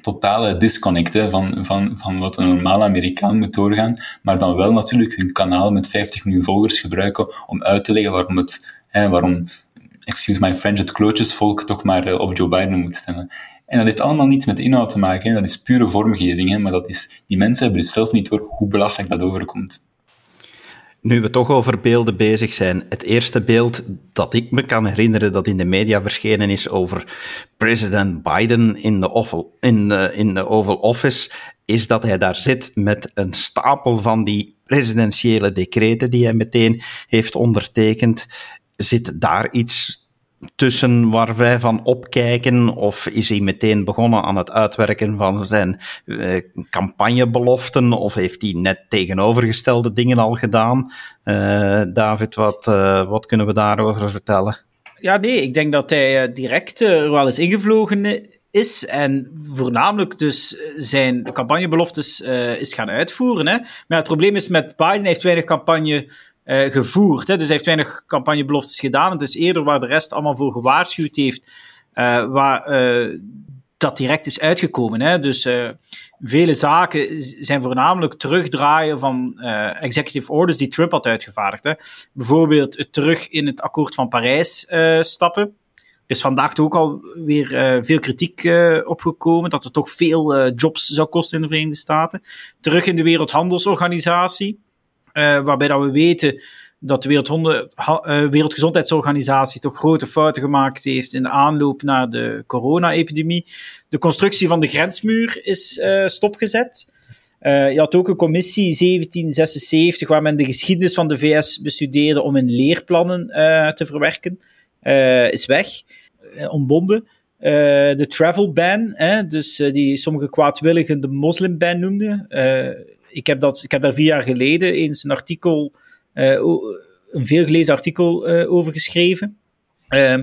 totale disconnect van, van, van wat een normale Amerikaan moet doorgaan, maar dan wel natuurlijk hun kanaal met 50 miljoen volgers gebruiken om uit te leggen waarom het Waarom, excuse my French, het klootjesvolk toch maar uh, op Joe Biden moet stemmen. En dat heeft allemaal niets met inhoud te maken. Dat is pure vormgeving. Hè. Maar dat is, die mensen hebben dus zelf niet door hoe belachelijk dat overkomt. Nu we toch over beelden bezig zijn, het eerste beeld dat ik me kan herinneren dat in de media verschenen is over president Biden in de Oval, in de, in de Oval Office, is dat hij daar zit met een stapel van die presidentiële decreten die hij meteen heeft ondertekend. Zit daar iets tussen waar wij van opkijken? Of is hij meteen begonnen aan het uitwerken van zijn uh, campagnebeloften? Of heeft hij net tegenovergestelde dingen al gedaan? Uh, David, wat, uh, wat kunnen we daarover vertellen? Ja, nee, ik denk dat hij direct er wel eens ingevlogen is en voornamelijk dus zijn campagnebeloftes is gaan uitvoeren. Hè. Maar het probleem is met Biden heeft weinig campagne uh, gevoerd. Hè. Dus hij heeft weinig campagnebeloftes gedaan. Het is eerder waar de rest allemaal voor gewaarschuwd heeft, uh, waar uh, dat direct is uitgekomen. Hè. Dus vele zaken zijn voornamelijk terugdraaien van executive orders die Trump had uitgevaardigd. Hè. Bijvoorbeeld terug in het akkoord van Parijs stappen. Er is vandaag ook al weer veel kritiek uh, opgekomen dat het toch veel uh, jobs zou kosten in de Verenigde Staten. Terug in de Wereldhandelsorganisatie. Uh, waarbij dat we weten dat de uh, Wereldgezondheidsorganisatie toch grote fouten gemaakt heeft in de aanloop naar de corona-epidemie. De constructie van de grensmuur is uh, stopgezet. je had ook een commissie 1776 waar men de geschiedenis van de VS bestudeerde om in leerplannen te verwerken. is weg, ontbonden. de travel ban, dus die sommige kwaadwilligen de moslimban noemden ik, heb dat, ik heb daar vier jaar geleden eens een artikel, uh, een veelgelezen artikel uh, over geschreven. Uh,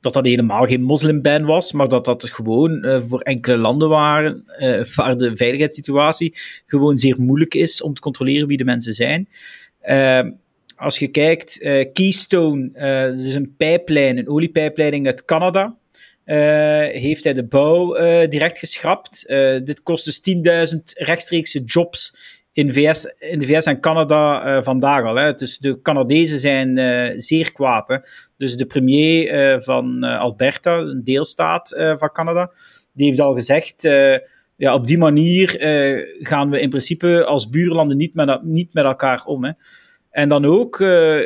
dat dat helemaal geen moslimban was, maar dat dat gewoon uh, voor enkele landen waren waar de veiligheidssituatie gewoon zeer moeilijk is om te controleren wie de mensen zijn. Ehm, als je kijkt, Keystone, dus een pijplijn, een oliepijpleiding uit Canada, heeft hij de bouw direct geschrapt. dit kost dus 10.000 rechtstreekse jobs in, VS, in de VS en Canada vandaag al. Hè. Dus de Canadezen zijn zeer kwaad. Hè. Dus de premier van Alberta, een deelstaat van Canada, die heeft al gezegd. ja, op die manier gaan we in principe als buurlanden niet met, niet met elkaar om. Hè. En dan ook,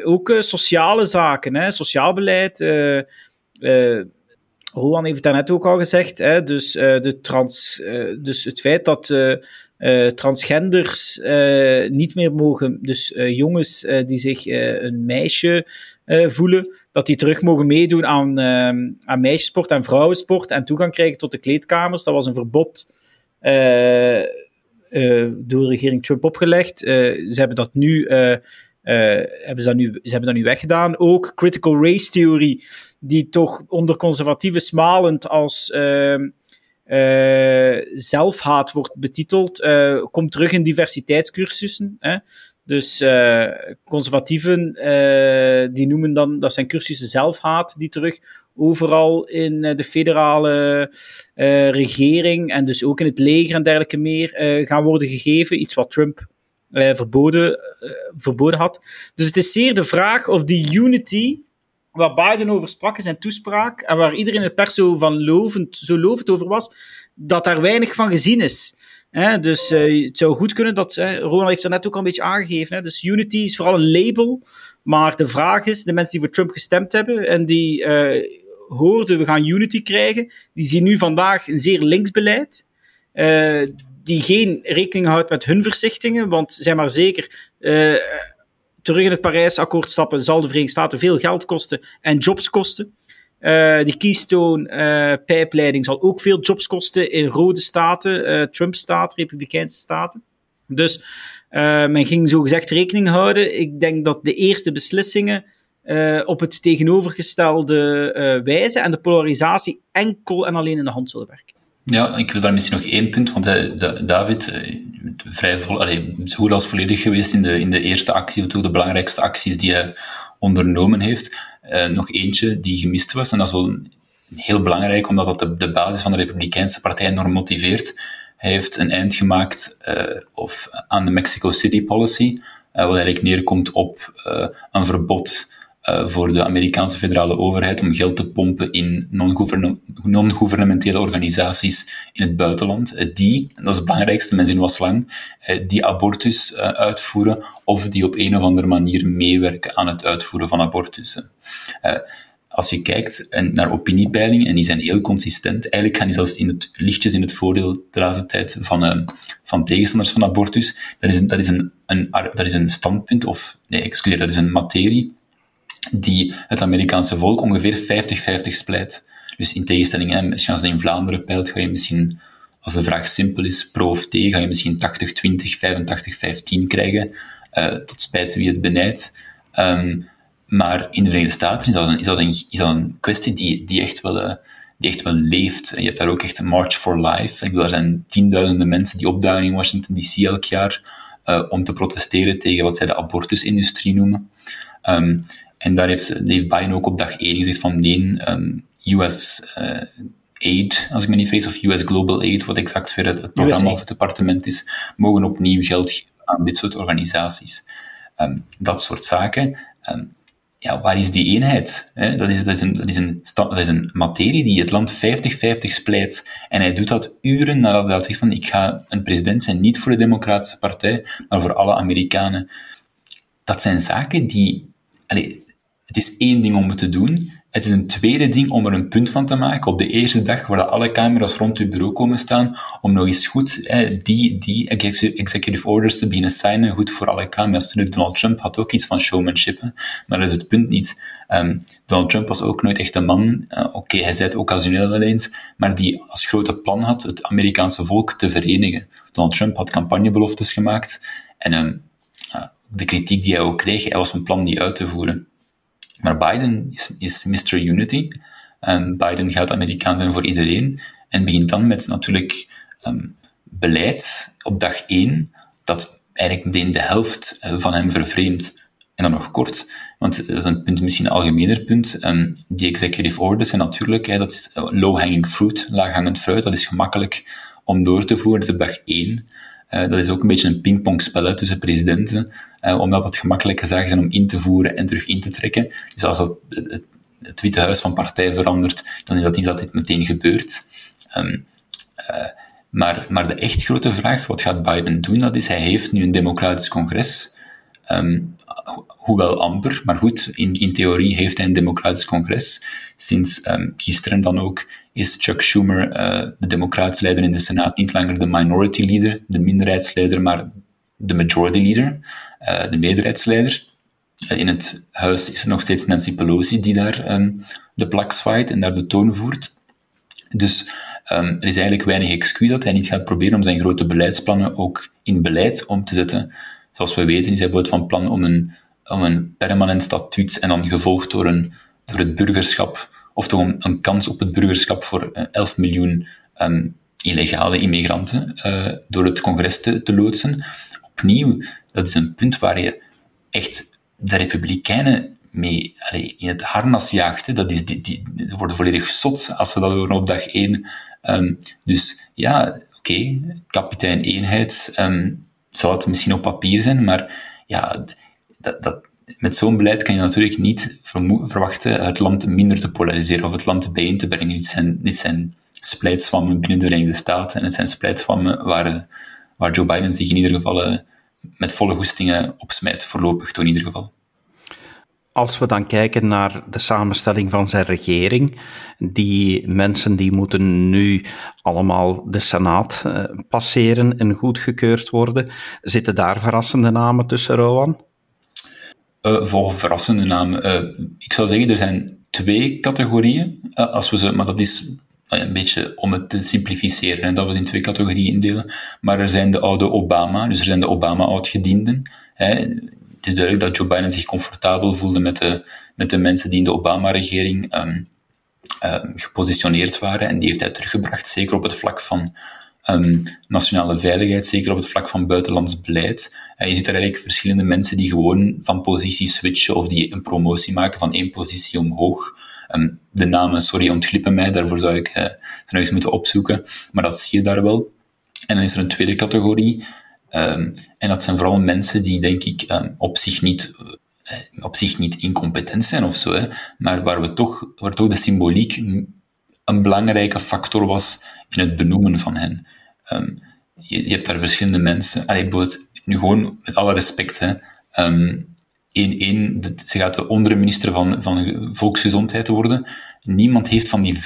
ook sociale zaken, hè, sociaal beleid. Rowan heeft daarnet ook al gezegd. Hè, dus, de trans, dus het feit dat uh, transgenders niet meer mogen, dus jongens die zich een meisje voelen, dat die terug mogen meedoen aan, aan meisjesport en vrouwensport en toegang krijgen tot de kleedkamers. Dat was een verbod door de regering Trump opgelegd. ze hebben dat nu. Hebben ze, nu, ze hebben dat nu weggedaan. Ook critical race theory, die toch onder conservatieven smalend als zelfhaat wordt betiteld, komt terug in diversiteitscursussen. Hè? Dus uh, conservatieven, die noemen dan, dat zijn cursussen zelfhaat, die terug overal in de federale regering en dus ook in het leger en dergelijke meer gaan worden gegeven. Iets wat Trump verboden, verboden had. Dus het is zeer de vraag of die unity, waar Biden over sprak in zijn toespraak, en waar iedereen het pers zo, van lovend, zo lovend over was, dat daar weinig van gezien is. Dus uh, het zou goed kunnen dat, uh, Ronald heeft er net ook al een beetje aangegeven, dus Unity is vooral een label, maar de vraag is, de mensen die voor Trump gestemd hebben en die hoorden we gaan Unity krijgen, die zien nu vandaag een zeer links beleid, die geen rekening houdt met hun verzichtingen, want zijn maar zeker, terug in het Parijsakkoord stappen zal de Verenigde Staten veel geld kosten en jobs kosten. Uh, die Keystone-pijpleiding zal ook veel jobs kosten in rode staten, uh, Trump-staten, Republikeinse staten. Dus uh, men ging zogezegd rekening houden. Ik denk dat de eerste beslissingen op het tegenovergestelde wijze en de polarisatie enkel en alleen in de hand zullen werken. Ja, ik wil daar misschien nog één punt, want David, vrij vol, allee, zo goed als volledig geweest in de, in de eerste actie, of de belangrijkste acties die hij ondernomen heeft. Uh, nog eentje die gemist was, en dat is wel heel belangrijk, omdat dat de, basis van de Republikeinse Partij enorm motiveert. Hij heeft een eind gemaakt uh, of aan de Mexico City Policy, wat eigenlijk neerkomt op een verbod uh, voor de Amerikaanse federale overheid om geld te pompen in non-gouvernementele organisaties in het buitenland, die, dat is het belangrijkste, mijn zin was lang, die abortus uitvoeren of die op een of andere manier meewerken aan het uitvoeren van abortussen. Als je kijkt naar opiniepeilingen, en die zijn heel consistent, eigenlijk gaan die zelfs in het, lichtjes in het voordeel de laatste tijd van, van tegenstanders van abortus. Dat is, dat, is een, een, dat is een standpunt, of nee, excuseer, dat is een materie die het Amerikaanse volk ongeveer 50-50 splijt. Dus in tegenstelling, hè, als je in Vlaanderen peilt, ga je misschien als de vraag simpel is, pro of tegen, ga je misschien 80-20, 85-15 krijgen uh, tot spijt wie het benijdt. Um, maar in de Verenigde Staten is dat een, is is kwestie die, die, echt wel, uh, die echt wel leeft. Je hebt daar ook echt een March for Life. Ik bedoel, er zijn tienduizenden mensen die opdagen in Washington DC elk jaar uh, om te protesteren tegen wat zij de abortusindustrie noemen. Um, en daar heeft, heeft Biden ook op dag 1 gezegd van nee, um, US uh, Aid, als ik me niet vrees, of US Global Aid, wat exact weer het, het programma of het departement is, mogen opnieuw geld geven aan dit soort organisaties. Um, dat soort zaken. Um, ja, waar is die eenheid? Dat, is, dat, is een, dat, is een, dat is een materie die het land 50-50 splijt. En hij doet dat uren nadat hij zegt van ik ga een president zijn, niet voor de Democratische Partij, maar voor alle Amerikanen. Dat zijn zaken die... Allez, het is één ding om het te doen, het is een tweede ding om er een punt van te maken op de eerste dag waar alle camera's rond uw bureau komen staan, om nog eens goed die, die executive orders te beginnen signen, goed voor alle camera's. Donald Trump had ook iets van showmanship, maar dat is het punt niet. Um, Donald Trump was ook nooit echt een man, uh, oké, hij zei het occasioneel wel eens, maar die als grote plan had het Amerikaanse volk te verenigen. Donald Trump had campagnebeloftes gemaakt en uh, de kritiek die hij ook kreeg, hij was van plan die uit te voeren. Maar Biden is, is Mr. Unity. Biden gaat Amerikaan zijn voor iedereen. En begint dan met natuurlijk um, beleid op dag één, dat eigenlijk meteen de helft eh, van hem vervreemdt. En dan nog kort, want dat is een punt, misschien een algemener punt. Um, die executive orders zijn natuurlijk, dat is eh, low-hanging fruit, laaghangend fruit, dat is gemakkelijk om door te voeren. Is op dag één. Uh, dat is ook een beetje een pingpongspel tussen presidenten, uh, omdat het gemakkelijke zaken zijn om in te voeren en terug in te trekken. Dus als dat het, het Witte Huis van partij verandert, dan is dat iets dat dit meteen gebeurt. Um, uh, maar, maar de echt grote vraag, wat gaat Biden doen, dat is, hij heeft nu een democratisch congres, um, hoewel amper, maar goed, in, in theorie heeft hij een democratisch congres. Sinds um, gisteren dan ook is Chuck Schumer, uh, de democratische leider in de Senaat, niet langer de minority leader, de minderheidsleider, maar de majority leader, uh, de meerderheidsleider. Uh, in het huis is er nog steeds Nancy Pelosi die daar um, de plak zwaait en daar de toon voert. Dus um, er is eigenlijk weinig excuus dat hij niet gaat proberen om zijn grote beleidsplannen ook in beleid om te zetten. Zoals we weten is hij bijvoorbeeld van plan om een, om een permanent statuut en dan gevolgd door, een, door het burgerschap of toch een, kans op het burgerschap voor 11 eh, miljoen um, illegale immigranten uh, door het congres te, te loodsen. Opnieuw, dat is een punt waar je echt de republikeinen mee in het harnas jaagt. Dat is, die, die, worden volledig zot als ze dat horen op dag één. Um, dus ja, oké, okay, kapitein eenheid um, zal het misschien op papier zijn, maar ja, dat, dat, met zo'n beleid kan je natuurlijk niet verwachten het land minder te polariseren of het land bijeen te brengen. Dit zijn, dit zijn splijtswammen binnen de Verenigde Staten en het zijn splijtswammen waar, waar Joe Biden zich in ieder geval uh, met volle goestingen opsmijt, voorlopig toch in ieder geval. Als we dan kijken naar de samenstelling van zijn regering, die mensen die moeten nu allemaal de Senaat uh, passeren en goedgekeurd worden, zitten daar verrassende namen tussen, Rowan? Uh, voor verrassende namen. Uh, ik zou zeggen, er zijn twee categorieën, als we ze, maar dat is een beetje om het te simplificeren, en dat we ze in twee categorieën indelen. Maar er zijn de oude Obama, dus er zijn de Obama-oudgedienden. Het is duidelijk dat Joe Biden zich comfortabel voelde met de, met de mensen die in de Obama-regering um, gepositioneerd waren. En die heeft hij teruggebracht, zeker op het vlak van um, nationale veiligheid, zeker op het vlak van buitenlands beleid. Uh, je ziet er eigenlijk verschillende mensen die gewoon van positie switchen of die een promotie maken van één positie omhoog. Um, de namen, sorry, ontglippen mij, daarvoor zou ik uh, nog eens moeten opzoeken, maar dat zie je daar wel. En dan is er een tweede categorie, um, en dat zijn vooral mensen die, denk ik, op zich niet uh, op zich niet incompetent zijn of zo, maar waar, we toch, waar toch de symboliek een belangrijke factor was het benoemen van hen. Um, je, je, hebt daar verschillende mensen. Allee, bijvoorbeeld, nu gewoon met alle respect, hè. Um, ze gaat de onderminister van, van Volksgezondheid worden. Niemand heeft van die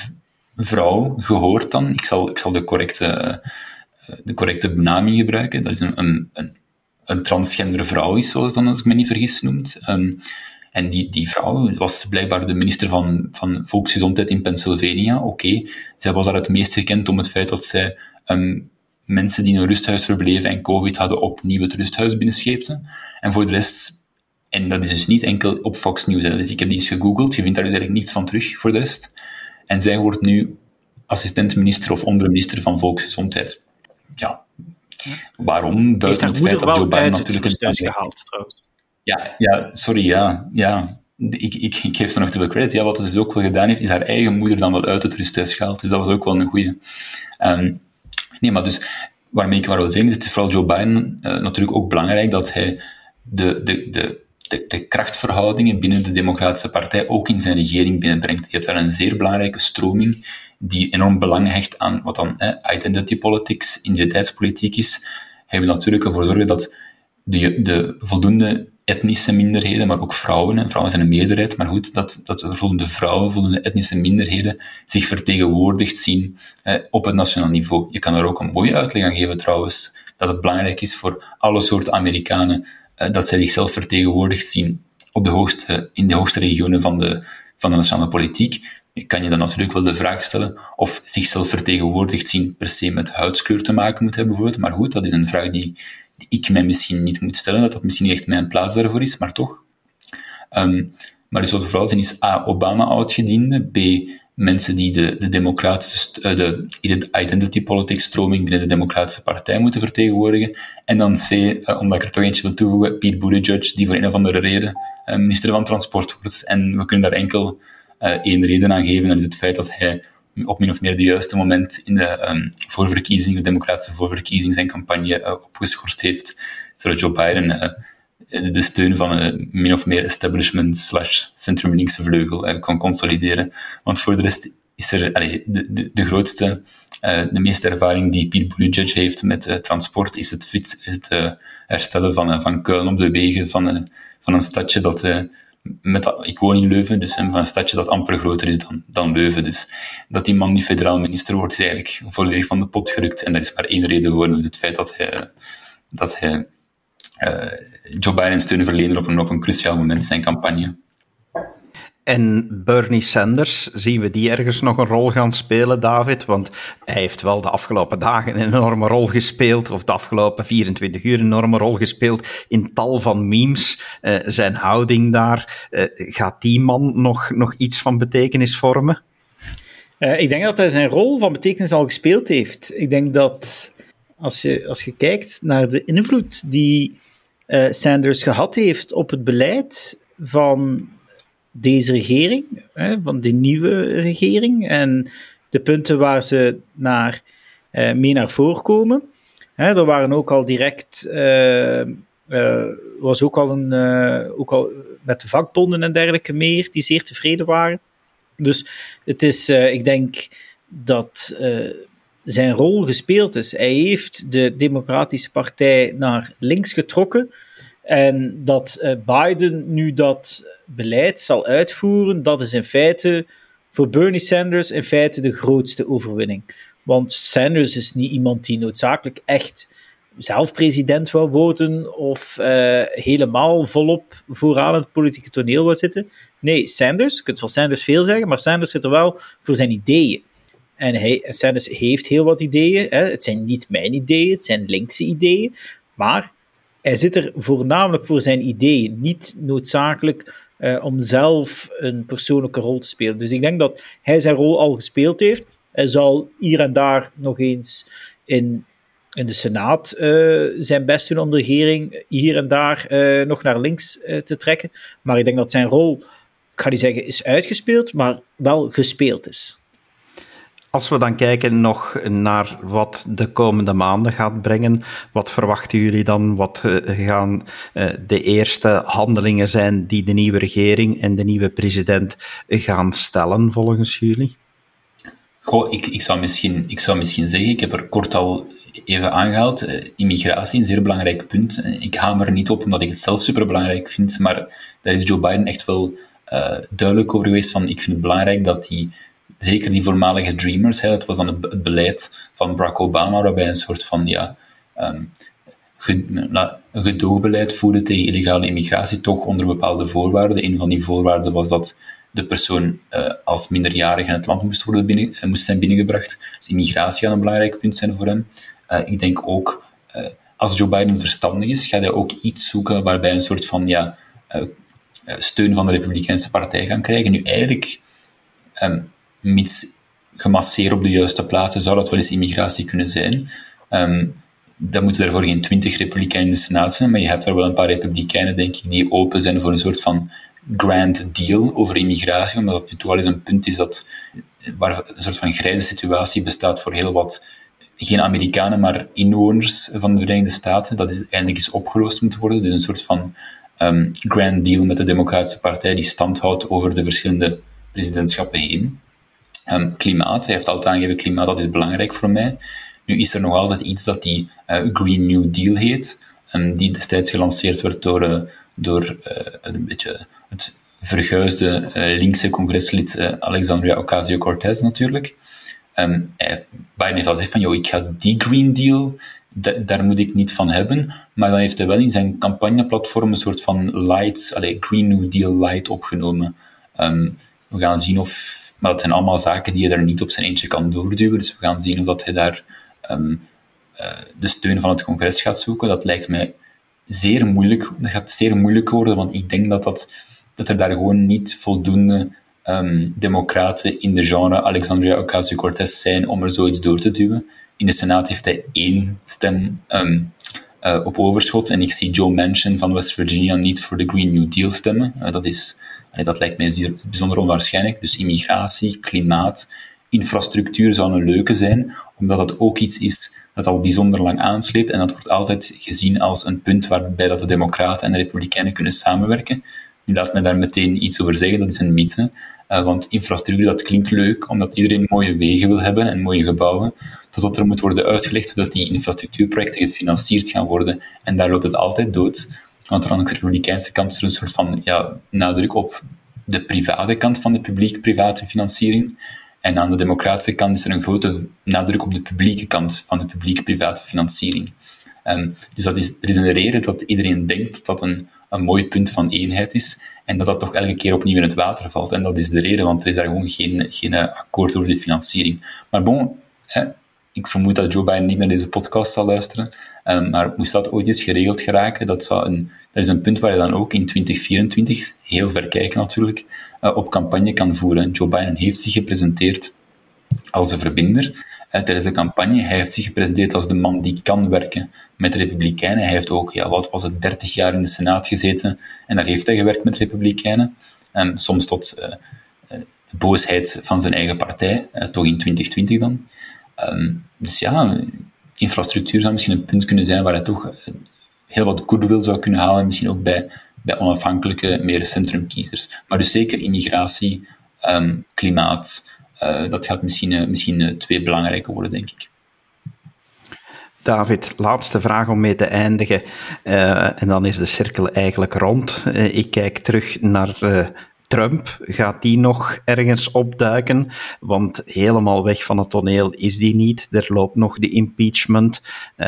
vrouw gehoord dan. Ik zal, ik zal de, correcte, de correcte benaming gebruiken. Dat is een, een, een, transgender vrouw is, zoals dan, als ik me niet vergis, noemt. Um, en die, die vrouw was blijkbaar de minister van, van Volksgezondheid in Pennsylvania. Oké, okay. zij was daar het meest gekend om het feit dat zij um, mensen die in een rusthuis verbleven en COVID hadden opnieuw het rusthuis binnenscheepte. En voor de rest, en dat is dus niet enkel op Fox News, dus ik heb die eens gegoogeld, je vindt daar dus eigenlijk niets van terug voor de rest. En zij wordt nu assistent-minister of onderminister van Volksgezondheid. Ja, waarom? Buiten het feit dat Joe Biden natuurlijk een thuis gehaald trouwens. Ja, ja, sorry, ja. ja. Ik, ik, geef ze nog te veel credit. Ja, wat ze dus ook wel gedaan heeft, is haar eigen moeder dan wel uit het rusthuis gehaald. Dus dat was ook wel een goeie. Um, nee, maar dus, waarmee ik maar wil zeggen, is het is vooral Joe Biden uh, natuurlijk ook belangrijk dat hij de, de, de, de, de krachtverhoudingen binnen de Democratische Partij ook in zijn regering binnenbrengt. Je hebt daar een zeer belangrijke stroming die enorm belang hecht aan wat dan eh, identity politics, identiteitspolitiek is. Hij wil natuurlijk ervoor zorgen dat de, de voldoende etnische minderheden, maar ook vrouwen. Vrouwen zijn een meerderheid, maar goed, dat, dat voldoende vrouwen, voldoende etnische minderheden zich vertegenwoordigd zien eh, op het nationaal niveau. Je kan er ook een mooie uitleg aan geven trouwens, dat het belangrijk is voor alle soorten Amerikanen eh, dat zij zichzelf vertegenwoordigd zien op de hoogste, in de hoogste regionen van de, van de nationale politiek. Je kan je dan natuurlijk wel de vraag stellen of zichzelf vertegenwoordigd zien per se met huidskleur te maken moet hebben, bijvoorbeeld. Maar goed, dat is een vraag die, ik mij misschien niet moet stellen, dat dat misschien niet echt mijn plaats daarvoor is, maar toch. Um, maar dus wat we vooral zien is A, Obama-oudgediende, B, mensen die de, de democratische, uh, de identity politics stroming binnen de democratische partij moeten vertegenwoordigen, en dan C, uh, omdat ik er toch eentje wil toevoegen, Pete Buttigieg, die voor een of andere reden uh, minister van Transport wordt, en we kunnen daar enkel één reden aan geven, dat is het feit dat hij op min of meer de juiste moment in de um, de democratische voorverkiezing, zijn campagne uh, opgeschorst heeft, zodat Joe Biden uh, de steun van een min of meer establishment slash centrum-linkse vleugel kon consolideren. Want voor de rest is er de, de, grootste, de meeste ervaring die Pete Buttigieg heeft met transport, is het, fiets, het herstellen van, van kuilen op de wegen van, van een stadje dat met, ik woon in Leuven, dus van een stadje dat amper groter is dan, dan Leuven. Dus dat die man niet federaal minister wordt, is eigenlijk volledig van de pot gerukt. En daar is maar één reden voor, dat het feit dat hij, dat hij uh, Joe Biden steun verleende op een, op een cruciaal moment in zijn campagne. En Bernie Sanders, zien we die ergens nog een rol gaan spelen, David? Want hij heeft wel de afgelopen dagen een enorme rol gespeeld, of de afgelopen 24 uur een enorme rol gespeeld in tal van memes. Uh, zijn houding daar, uh, gaat die man nog, nog iets van betekenis vormen? Uh, ik denk dat hij zijn rol van betekenis al gespeeld heeft. Ik denk dat als je, als je kijkt naar de invloed die Sanders gehad heeft op het beleid van deze regering, hè, van de nieuwe regering, en de punten waar ze naar, uh, mee naar voren komen. Hè, er waren ook al direct, was ook al een, ook al met de vakbonden en dergelijke meer, die zeer tevreden waren. Dus het is, uh, ik denk dat uh, zijn rol gespeeld is. Hij heeft de Democratische Partij naar links getrokken. En dat uh, Biden nu dat beleid zal uitvoeren, dat is in feite voor Bernie Sanders in feite de grootste overwinning. Want Sanders is niet iemand die noodzakelijk echt zelf president wil worden of uh, helemaal volop vooraan het politieke toneel wil zitten. Nee, Sanders, je kunt van Sanders veel zeggen, maar Sanders zit er wel voor zijn ideeën. En hij, Sanders heeft heel wat ideeën. Hè. Het zijn niet mijn ideeën, het zijn linkse ideeën. Maar hij zit er voornamelijk voor zijn ideeën, niet noodzakelijk uh, om zelf een persoonlijke rol te spelen. Dus ik denk dat hij zijn rol al gespeeld heeft. Hij zal hier en daar nog eens in in de Senaat uh, zijn best doen om de regering hier en daar uh, nog naar links te trekken. Maar ik denk dat zijn rol, ik ga niet zeggen is uitgespeeld, maar wel gespeeld is. Als we dan kijken nog naar wat de komende maanden gaat brengen, wat verwachten jullie dan? Wat gaan de eerste handelingen zijn die de nieuwe regering en de nieuwe president gaan stellen volgens jullie? Goh, ik, ik, zou misschien, ik zou misschien zeggen, ik heb er kort al even aangehaald, uh, immigratie, een zeer belangrijk punt. Eh, ik hamer er niet op omdat ik het zelf superbelangrijk vind, maar daar is Joe Biden echt wel duidelijk over geweest van, ik vind het belangrijk dat die, zeker die voormalige dreamers, hè, dat was dan het, beleid van Barack Obama, waarbij een soort van, ja, um, gedoogbeleid voerde tegen illegale immigratie, toch onder bepaalde voorwaarden. Een van die voorwaarden was dat de persoon uh, als minderjarige in het land moest, worden binnen, moest zijn binnengebracht. Dus immigratie gaat een belangrijk punt zijn voor hem. Uh, ik denk ook, als Joe Biden verstandig is, gaat hij ook iets zoeken waarbij een soort van ja, steun van de Republikeinse Partij gaan krijgen. Nu, eigenlijk, um, mits gemasseerd op de juiste plaatsen, zou dat wel eens immigratie kunnen zijn. Um, moeten daarvoor geen twintig Republikeinen in de Senaat zijn, maar je hebt er wel een paar Republikeinen, denk ik, die open zijn voor een soort van grand deal over immigratie, omdat het nu al eens een punt is dat, waar een soort van grijze situatie bestaat voor heel wat geen Amerikanen, maar inwoners van de Verenigde Staten, dat is eindelijk eens opgelost moet worden. Dus een soort van um, grand deal met de Democratische Partij die stand houdt over de verschillende presidentschappen heen. Um, klimaat, hij heeft altijd aangegeven, klimaat, dat is belangrijk voor mij. Nu is er nog altijd iets dat die uh, Green New Deal heet, um, die destijds gelanceerd werd door, uh, door uh, een beetje het verguisde linkse congreslid Alexandria Ocasio-Cortez natuurlijk. Um, Biden heeft van, joh, ik ga die Green Deal, daar moet ik niet van hebben. Maar dan heeft hij wel in zijn campagneplatform een soort van light, allez, Green New Deal light opgenomen. We gaan zien of, maar dat zijn allemaal zaken die hij er niet op zijn eentje kan doorduwen. Dus we gaan zien of dat hij daar um, uh, de steun van het congres gaat zoeken. Dat lijkt mij zeer moeilijk. Dat gaat zeer moeilijk worden, want ik denk dat, dat, dat er daar gewoon niet voldoende um, democraten in de genre Alexandria Ocasio-Cortez zijn om er zoiets door te duwen. In de Senaat heeft hij één stem um, uh, op overschot en ik zie Joe Manchin van West Virginia niet voor de Green New Deal stemmen. Uh, dat, is, dat lijkt mij bijzonder onwaarschijnlijk. Dus immigratie, klimaat, infrastructuur zou een leuke zijn, omdat dat ook iets is dat al bijzonder lang aansleept en dat wordt altijd gezien als een punt waarbij dat de democraten en de republikeinen kunnen samenwerken. Nu laat mij daar meteen iets over zeggen, dat is een mythe. Uh, want infrastructuur, dat klinkt leuk, omdat iedereen mooie wegen wil hebben en mooie gebouwen, totdat er moet worden uitgelegd dat die infrastructuurprojecten gefinancierd gaan worden. En daar loopt het altijd dood, want aan de republikeinse kant is er een soort van ja, nadruk op de private kant van de publiek-private financiering. En aan de democratische kant is er een grote nadruk op de publieke kant van de publiek-private financiering. Um, dus dat is, er is een reden dat iedereen denkt dat een een mooi punt van eenheid is en dat dat toch elke keer opnieuw in het water valt. En dat is de reden, want er is daar gewoon geen, geen akkoord over de financiering. Maar bon, hè, ik vermoed dat Joe Biden niet naar deze podcast zal luisteren, um, maar moest dat ooit eens geregeld geraken, dat, zou een, dat is een punt waar je dan ook in 2024, heel ver kijken natuurlijk, uh, op campagne kan voeren. Joe Biden heeft zich gepresenteerd als de verbinder tijdens de campagne. Hij heeft zich gepresenteerd als de man die kan werken met Republikeinen. Hij heeft ook, ja, wat was het, 30 jaar in de Senaat gezeten en daar heeft hij gewerkt met Republikeinen. Um, soms tot uh, de boosheid van zijn eigen partij, toch in 2020 dan. Um, dus ja, infrastructuur zou misschien een punt kunnen zijn waar hij toch heel wat goodwill zou kunnen halen, misschien ook bij, bij onafhankelijke, meer centrumkiezers. Maar dus zeker immigratie, um, klimaat, uh, dat gaat misschien, uh, misschien twee belangrijke worden, denk ik. David, laatste vraag om mee te eindigen. en dan is de cirkel eigenlijk rond. ik kijk terug naar Trump, gaat die nog ergens opduiken? Want helemaal weg van het toneel is die niet. Er loopt nog de impeachment. Uh,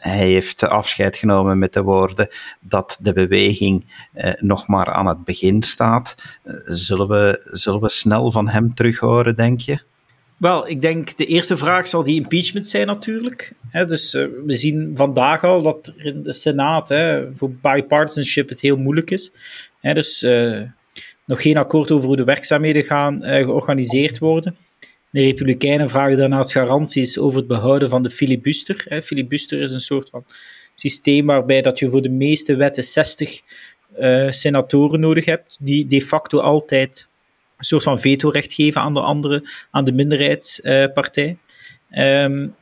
hij heeft afscheid genomen met de woorden dat de beweging uh, nog maar aan het begin staat. Uh, zullen, we, zullen we snel van hem terug horen, denk je? Wel, ik denk de eerste vraag zal die impeachment zijn natuurlijk. dus we zien vandaag al dat in de Senaat voor bipartisanship het heel moeilijk is. dus nog geen akkoord over hoe de werkzaamheden gaan uh, georganiseerd worden. De Republikeinen vragen daarnaast garanties over het behouden van de filibuster. Hè. Filibuster is een soort van systeem waarbij dat je voor de meeste wetten 60 uh, senatoren nodig hebt, die de facto altijd een soort van vetorecht geven aan de andere, aan de minderheidspartij. Um,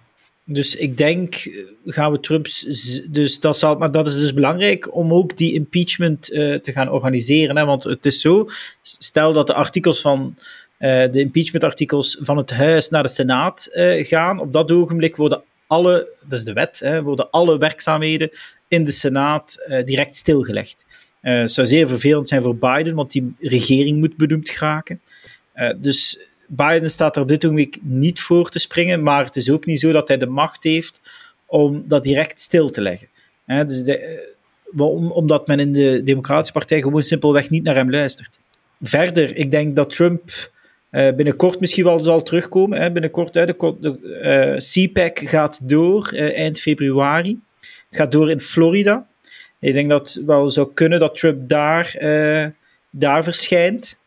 dus ik denk, eh, gaan we Trumps. Dus dat zal, maar dat is dus belangrijk om ook die impeachment uh, te gaan organiseren. Hè? Want het is zo, stel dat de artikels van. Uh, de impeachment-artikels van het Huis naar de Senaat gaan. Op dat ogenblik worden alle, dat is de wet, hè, worden alle werkzaamheden in de Senaat direct stilgelegd. het zou zeer vervelend zijn voor Biden, want die regering moet benoemd geraken. dus Biden staat er op dit moment niet voor te springen, maar het is ook niet zo dat hij de macht heeft om dat direct stil te leggen. dus de, eh, omdat men in de Democratische Partij gewoon simpelweg niet naar hem luistert. Verder, ik denk dat Trump uh, binnenkort misschien wel zal terugkomen. Hè. Binnenkort, de, de CPAC gaat door eind februari. Het gaat door in Florida. Ik denk dat het wel zou kunnen dat Trump daar, daar verschijnt.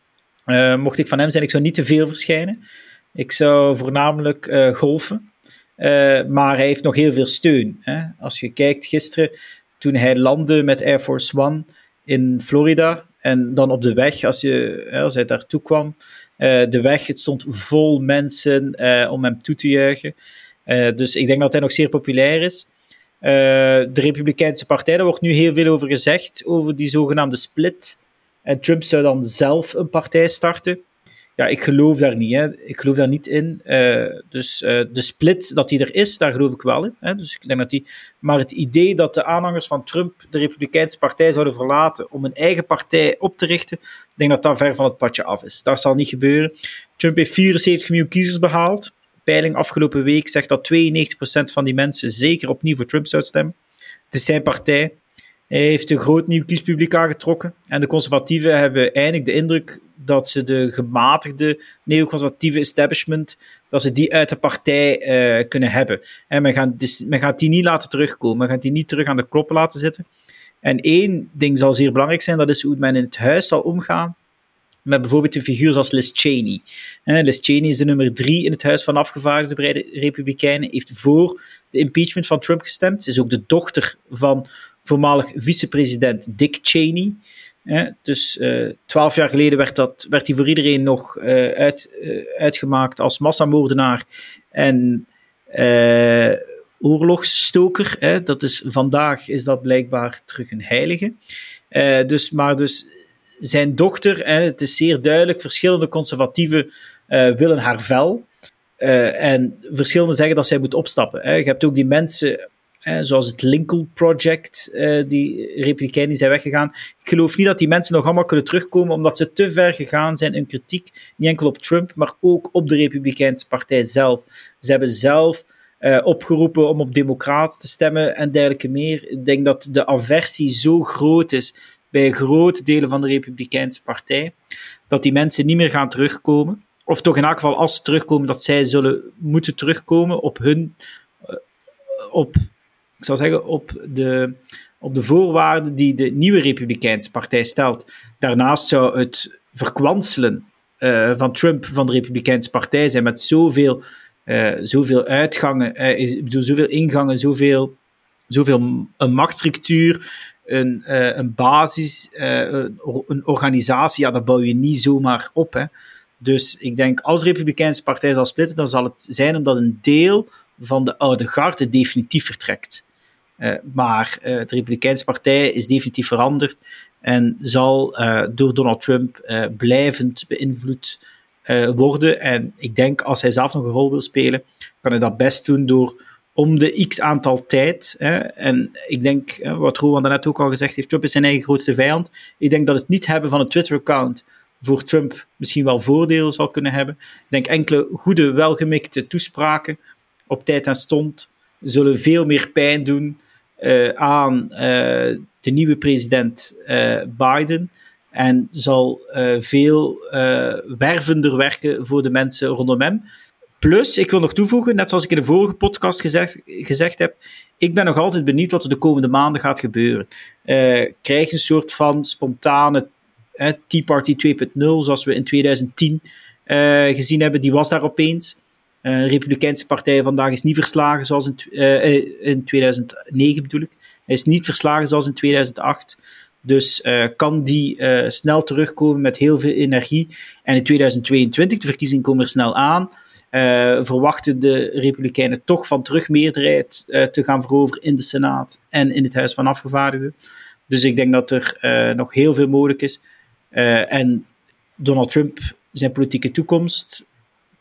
Uh, mocht ik van hem zijn, ik zou niet te veel verschijnen. Ik zou voornamelijk uh, golfen. Uh, maar hij heeft nog heel veel steun. Hè? Als je kijkt gisteren, toen hij landde met Air Force One in Florida. En dan op de weg, als, je, als hij daartoe kwam, de weg, het stond vol mensen om hem toe te juichen. dus ik denk dat hij nog zeer populair is. de Republikeinse Partij, daar wordt nu heel veel over gezegd, over die zogenaamde split. En Trump zou dan zelf een partij starten. Ja, ik geloof daar niet. Hè. Ik geloof daar niet in. Uh, dus uh, de split dat die er is, daar geloof ik wel in. Hè. Dus ik denk dat die... Maar het idee dat de aanhangers van Trump de Republikeinse Partij zouden verlaten om een eigen partij op te richten, ik denk dat dat ver van het padje af is. Dat zal niet gebeuren. Trump heeft 74 miljoen kiezers behaald. Peiling afgelopen week zegt dat 92% van die mensen zeker opnieuw voor Trump zou stemmen. Het is zijn partij. Heeft een groot nieuw kiespubliek aangetrokken. En de conservatieven hebben eindelijk de indruk dat ze de gematigde neoconservatieve establishment, dat ze die uit de partij uh, kunnen hebben. En men gaat, dus, men gaat die niet laten terugkomen. Men gaat die niet terug aan de kloppen laten zitten. En één ding zal zeer belangrijk zijn, dat is hoe men in het huis zal omgaan met bijvoorbeeld een figuur zoals Liz Cheney. Liz Cheney is de nummer drie in het Huis van Afgevaardigden bij de Republikeinen, heeft voor de impeachment van Trump gestemd. Ze is ook de dochter van voormalig vicepresident Dick Cheney. dus uh, twaalf jaar geleden werd, dat, werd hij voor iedereen nog uh, uit, uh, uitgemaakt als massamoordenaar en oorlogsstoker. Hè. Dat is, vandaag is dat blijkbaar terug een heilige. dus, maar dus zijn dochter, hè, het is zeer duidelijk, verschillende conservatieven willen haar vel. en verschillende zeggen dat zij moet opstappen. Hè. Je hebt ook die mensen zoals het Lincoln Project, uh, die Republikeinen zijn weggegaan. Ik geloof niet dat die mensen nog allemaal kunnen terugkomen, omdat ze te ver gegaan zijn in kritiek. Niet enkel op Trump, maar ook op de Republikeinse Partij zelf. Ze hebben zelf uh, opgeroepen om op Democraten te stemmen en dergelijke meer. Ik denk dat de aversie zo groot is bij grote delen van de Republikeinse Partij, dat die mensen niet meer gaan terugkomen. Of toch in elk geval, als ze terugkomen, dat zij zullen moeten terugkomen op hun. Uh, op ik zou zeggen, op de, op de voorwaarden die de nieuwe Republikeinse Partij stelt. Daarnaast zou het verkwanselen uh, van Trump van de Republikeinse Partij zijn met zoveel, uh, zoveel uitgangen, uh, zoveel ingangen, zoveel, zoveel een machtsstructuur, een, een basis, een, een, organisatie, ja, dat bouw je niet zomaar op. Hè. Dus ik denk, als de Republikeinse Partij zal splitten, dan zal het zijn omdat een deel van de oude garde definitief vertrekt. Maar de Republikeinse Partij is definitief veranderd en zal uh, door Donald Trump blijvend beïnvloed worden. En ik denk, als hij zelf nog een rol wil spelen, kan hij dat best doen door om de x aantal tijd. Hè, en ik denk, wat Rowan daarnet ook al gezegd heeft, Trump is zijn eigen grootste vijand. Ik denk dat het niet hebben van een Twitter-account voor Trump misschien wel voordelen zal kunnen hebben. Ik denk enkele goede, welgemikte toespraken op tijd en stond zullen veel meer pijn doen aan de nieuwe president uh, Biden. En zal veel wervender werken voor de mensen rondom hem. Plus, ik wil nog toevoegen, net zoals ik in de vorige podcast gezegd, gezegd heb, ik ben nog altijd benieuwd wat er de komende maanden gaat gebeuren. krijg een soort van spontane Tea Party 2.0, zoals we in 2010 gezien hebben, die was daar opeens. De Republikeinse partij vandaag is niet verslagen zoals in, in 2009 bedoel ik. Hij is niet verslagen zoals in 2008. Dus kan die snel terugkomen met heel veel energie. En in 2022, de verkiezingen komen er snel aan, verwachten de Republikeinen toch van terugmeerderheid te gaan veroveren in de Senaat en in het Huis van Afgevaardigden. Dus ik denk dat er nog heel veel mogelijk is. en Donald Trump, zijn politieke toekomst,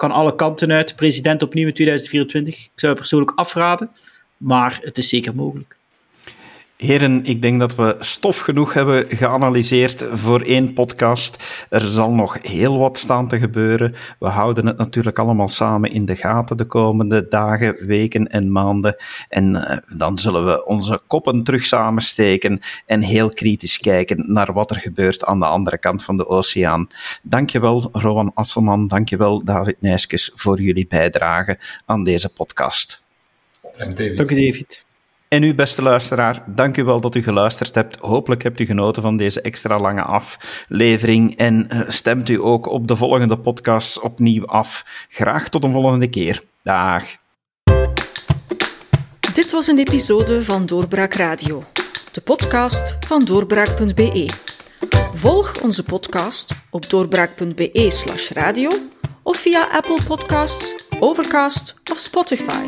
kan alle kanten uit. President opnieuw in 2024. Ik zou het persoonlijk afraden, maar het is zeker mogelijk. Heren, ik denk dat we stof genoeg hebben geanalyseerd voor één podcast. Er zal nog heel wat staan te gebeuren. We houden het natuurlijk allemaal samen in de gaten de komende dagen, weken en maanden. En uh, dan zullen we onze koppen terug samensteken en heel kritisch kijken naar wat er gebeurt aan de andere kant van de oceaan. Dankjewel, Rowan Asselman. Dankjewel, David Nijskes, voor jullie bijdrage aan deze podcast. Dank, David. Dank u, David. En u, beste luisteraar, dank u wel dat u geluisterd hebt. Hopelijk hebt u genoten van deze extra lange aflevering en eh, stemt u ook op de volgende podcasts opnieuw af. Graag tot een volgende keer. Dag. Dit was een episode van Doorbraak Radio, de podcast van doorbraak.be. Volg onze podcast op doorbraak.be/radio of via Apple Podcasts, Overcast of Spotify.